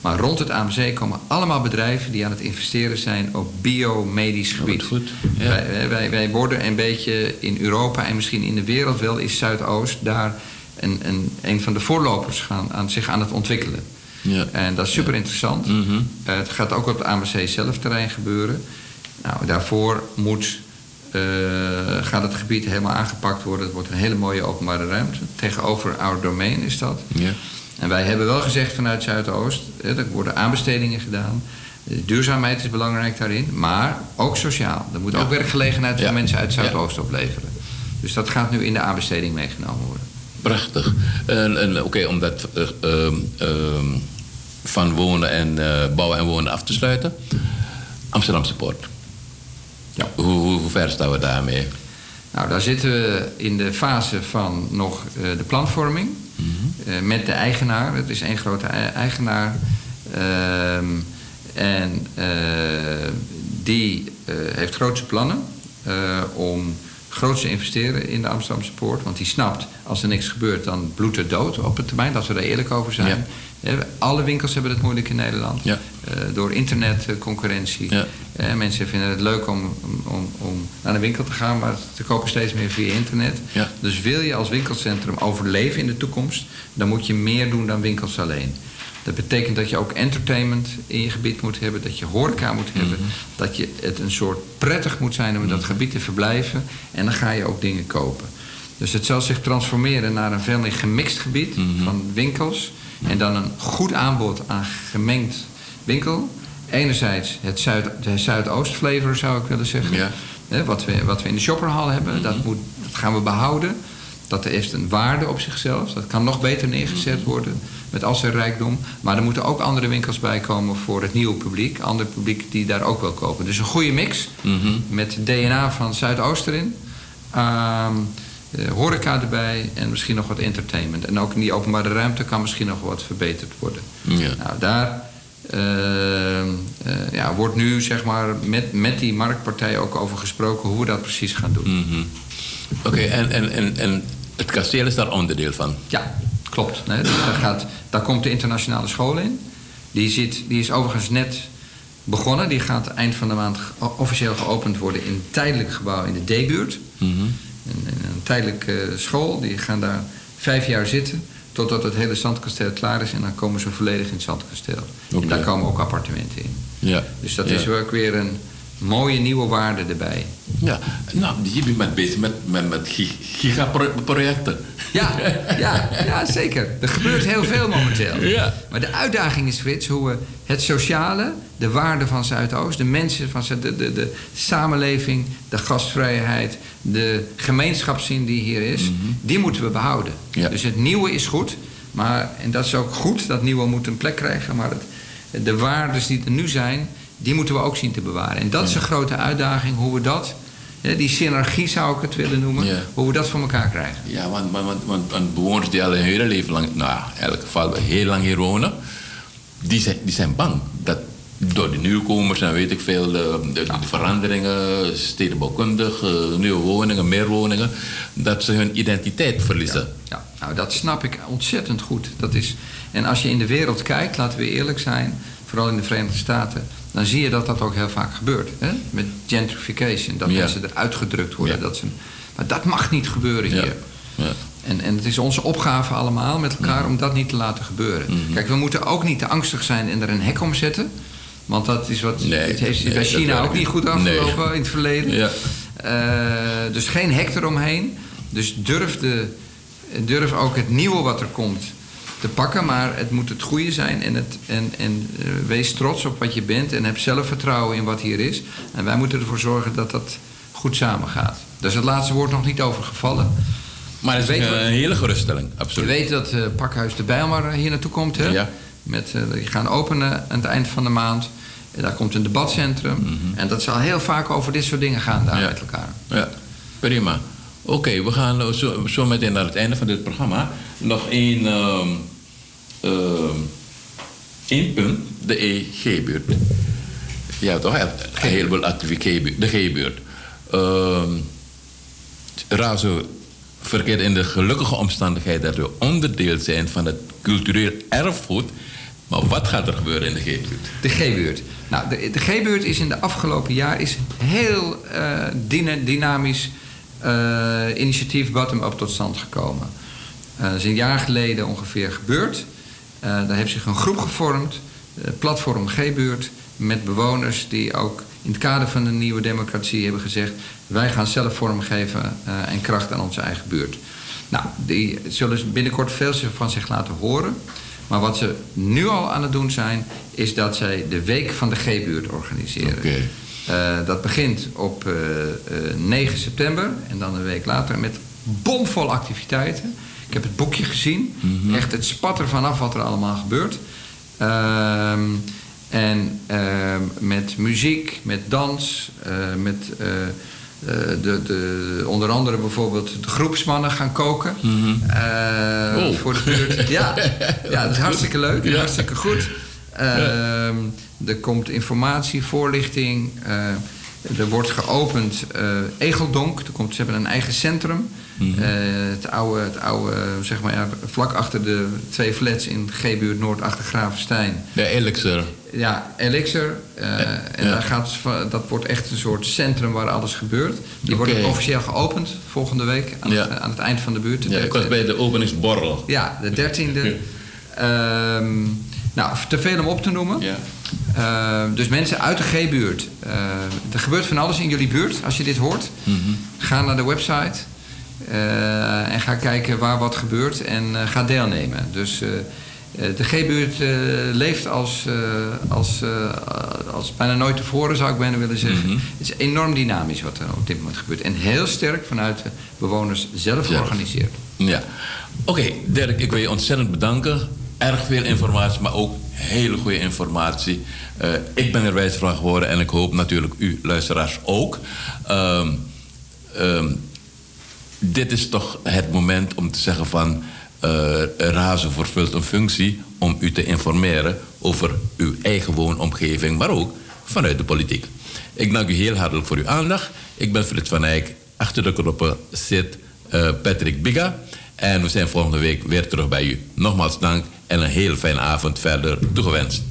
Maar rond het AMC komen allemaal bedrijven die aan het investeren zijn op biomedisch gebied. goed. Wij, wij, wij worden een beetje in Europa en misschien in de wereld wel, is Zuidoost daar een, een, een van de voorlopers gaan, aan, zich aan het ontwikkelen. Ja. En dat is super interessant. Eh, het gaat ook op het AMC zelf terrein gebeuren. Nou, daarvoor moet, eh, gaat het gebied helemaal aangepakt worden. Het wordt een hele mooie openbare ruimte. Tegenover our domain is dat. Ja. En wij hebben wel gezegd vanuit Zuidoost, hè, er worden aanbestedingen gedaan. De duurzaamheid is belangrijk daarin, maar ook sociaal. Er moet ook werkgelegenheid voor mensen uit Zuidoost opleveren. Dus dat gaat nu in de aanbesteding meegenomen worden. Prachtig. En, en Oké, om dat eh, ehm, ehm, van wonen en eh, bouwen en wonen af te sluiten. Amsterdamse Poort. Ja. Hoe, hoe, hoe ver staan we daarmee? Nou, daar zitten we in de fase van nog eh, de planvorming. Eh, met de eigenaar. Het is één grote ei- eigenaar. Ehm, en eh, die heeft grootse plannen om groot te investeren in de Amsterdamse poort. Want die snapt, als er niks gebeurt, dan bloedt het dood op het termijn. Dat we er eerlijk over zijn. Alle winkels hebben het moeilijk in Nederland. Ja. Eh, door internetconcurrentie. Eh, mensen vinden het leuk om, om, om naar de winkel te gaan, maar ze kopen steeds meer via internet. Ja. Dus wil je als winkelcentrum overleven in de toekomst, dan moet je meer doen dan winkels alleen. Dat betekent dat je ook entertainment in je gebied moet hebben, dat je horeca moet hebben, dat je het een soort prettig moet zijn om in dat gebied te verblijven en dan ga je ook dingen kopen. Dus het zal zich transformeren naar een veel meer gemixt gebied van winkels en dan een goed aanbod aan gemengd winkel. Enerzijds het, Zuid, de Zuidoost-flavor zou ik willen zeggen. Hè, wat, we, wat we in de shopperhal hebben, dat, moet, dat gaan we behouden. Dat heeft een waarde op zichzelf. Dat kan nog beter neergezet worden met al zijn rijkdom. Maar er moeten ook andere winkels bij komen voor het nieuwe publiek. Ander publiek die daar ook wil kopen. Dus een goede mix met DNA van Zuidoost erin. Ehm, eh, horeca erbij en misschien nog wat entertainment. En ook in die openbare ruimte kan misschien nog wat verbeterd worden. Ja. Nou, daar ja, wordt nu zeg maar met, met die marktpartij ook over gesproken hoe we dat precies gaan doen. Mhm. Oké, en, en, en, en het kasteel is daar onderdeel van? Ja, klopt. Nee, dus daar, gaat, daar komt de internationale school in. Die, zit, die is overigens net begonnen. Die gaat eind van de maand officieel geopend worden in een tijdelijk gebouw in de D-buurt. Mhm. Een, een tijdelijke school. Die gaan daar vijf jaar zitten. Totdat het hele zandkasteel klaar is. En dan komen ze volledig in het zandkasteel. En daar komen ook appartementen in. Ja. Dus dat Ja. is ook weer een mooie nieuwe waarde erbij. Ja, nou, je bent bezig met, met, met gi- gigaprojecten. Ja, ja, ja, zeker. Er gebeurt heel veel momenteel. Ja. Maar de uitdaging is, Frits, hoe we het sociale, de waarde van Zuidoost, de mensen van Zuid- de, de, de samenleving, de gastvrijheid, de gemeenschapszin die hier is, die moeten we behouden. Dus het nieuwe is goed, maar, en dat is ook goed, dat nieuwe moet een plek krijgen, maar het, de waardes die er nu zijn, die moeten we ook zien te bewaren. En dat is een grote uitdaging, hoe we dat, die synergie zou ik het willen noemen, Ja. hoe we dat voor elkaar krijgen. Ja, want, want, want, want, bewoners die al hun hele leven lang, nou ja, in elk geval heel lang hier wonen, die zijn, die zijn bang dat door de nieuwkomers en weet ik veel, de, de, de veranderingen, stedenbouwkundig, eh, nieuwe woningen, meer woningen, dat ze hun identiteit verliezen. Ja, nou dat snap ik ontzettend goed. Dat is, en als je in de wereld kijkt, laten we eerlijk zijn, vooral in de Verenigde Staten, dan zie je dat dat ook heel vaak gebeurt. Hè? Met gentrification, dat Ja. mensen eruit gedrukt worden. Dat ze, maar dat mag niet gebeuren hier. Ja. En, en het is onze opgave allemaal met elkaar om dat niet te laten gebeuren. Kijk, we moeten ook niet te angstig zijn en er een hek om zetten. Want dat is wat. het heeft nee, bij China ook niet goed afgelopen Nee. in het verleden. Ja. Eh, dus geen hek eromheen. Dus durf, de, durf ook het nieuwe wat er komt te pakken. Maar het moet het goede zijn. En, het, en, en eh, wees trots op wat je bent. En heb zelfvertrouwen in wat hier is. En wij moeten ervoor zorgen dat dat goed samengaat. Daar is het laatste woord nog niet over gevallen. Maar het is een, een hele geruststelling, absoluut. Je weet dat eh, Pakhuis de Bijlmer hier naartoe komt. Hè? Ja. Met, eh, die gaan openen aan het eind van de maand. En daar komt een debatcentrum. En dat zal heel vaak over dit soort dingen gaan daar met elkaar. Ja, prima. Oké, we gaan eh, zo, zo meteen naar het einde van dit programma. Nog één, ehm, één punt, de EG-buurt. Ja, toch? Een heleboel activiteiten, de G-buurt. Ehm Razo verkeert in de gelukkige omstandigheid dat we onderdeel zijn van het cultureel erfgoed. Maar wat gaat er gebeuren in de G-buurt? De G-buurt. Nou, de, de G-buurt is in de afgelopen jaar is heel eh, dyna- dynamisch eh, initiatief bottom-up tot stand gekomen. Eh, dat is een jaar geleden ongeveer gebeurd. Eh, daar heeft zich een groep gevormd, eh, platform G-buurt, met bewoners die ook in het kader van de nieuwe democratie hebben gezegd: wij gaan zelf vormgeven eh, en kracht aan onze eigen buurt. Nou, die zullen binnenkort veel van zich laten horen. Maar wat ze nu al aan het doen zijn, is dat zij de Week van de G-buurt organiseren. Dat begint op eh, eh, 9 september en dan een week later met bomvol activiteiten. Ik heb het boekje gezien. Echt, het spat er vanaf wat er allemaal gebeurt. Ehm, en ehm, met muziek, met dans, eh, met eh, eh, de, de, onder andere bijvoorbeeld de groepsmannen gaan koken. eh, Oh. Voor de buurt. Ja, ja, dat is hartstikke leuk. Ja. Hartstikke goed. Ehm, Er komt informatie, voorlichting. Er wordt geopend Egeldonk. Er komt, ze hebben een eigen centrum. Mhm. Eh, het, oude, het oude, zeg maar, ja, vlak achter de twee flats in G-buurt Noord achter Gravenstein. Ja, Elixir. Ja, Elixir. eh, en daar gaat, dat wordt echt een soort centrum waar alles gebeurt. Die wordt Oké. ook officieel geopend volgende week aan, het, aan het eind van de buurt. Ja, ik was bij de openingsborrel. Ja, de dertiende. Ehm nou, te veel om op te noemen. Ehm, dus mensen uit de G-buurt. Eh, er gebeurt van alles in jullie buurt, als je dit hoort. Mhm. Ga naar de website. Eh, en ga kijken waar wat gebeurt. En eh, ga deelnemen. Dus eh, de G-buurt leeft als, als, als bijna nooit tevoren, zou ik bijna willen zeggen. Mhm. Het is enorm dynamisch wat er op dit moment gebeurt. En heel sterk vanuit de bewoners zelf georganiseerd. Ja. Oké, Dirk, ik wil je ontzettend bedanken. Erg veel informatie, maar ook hele goede informatie. Ik ben er wijs van geworden en ik hoop natuurlijk u, luisteraars, ook. Ehm, ehm, dit is toch het moment om te zeggen van... eh Razen vervult een functie om u te informeren over uw eigen woonomgeving... maar ook vanuit de politiek. Ik dank u heel hartelijk voor uw aandacht. Ik ben Frits van Eyck. Achter de knoppen zit eh, Patrick Biga. En we zijn volgende week weer terug bij u. Nogmaals dank en een heel fijne avond verder toegewenst.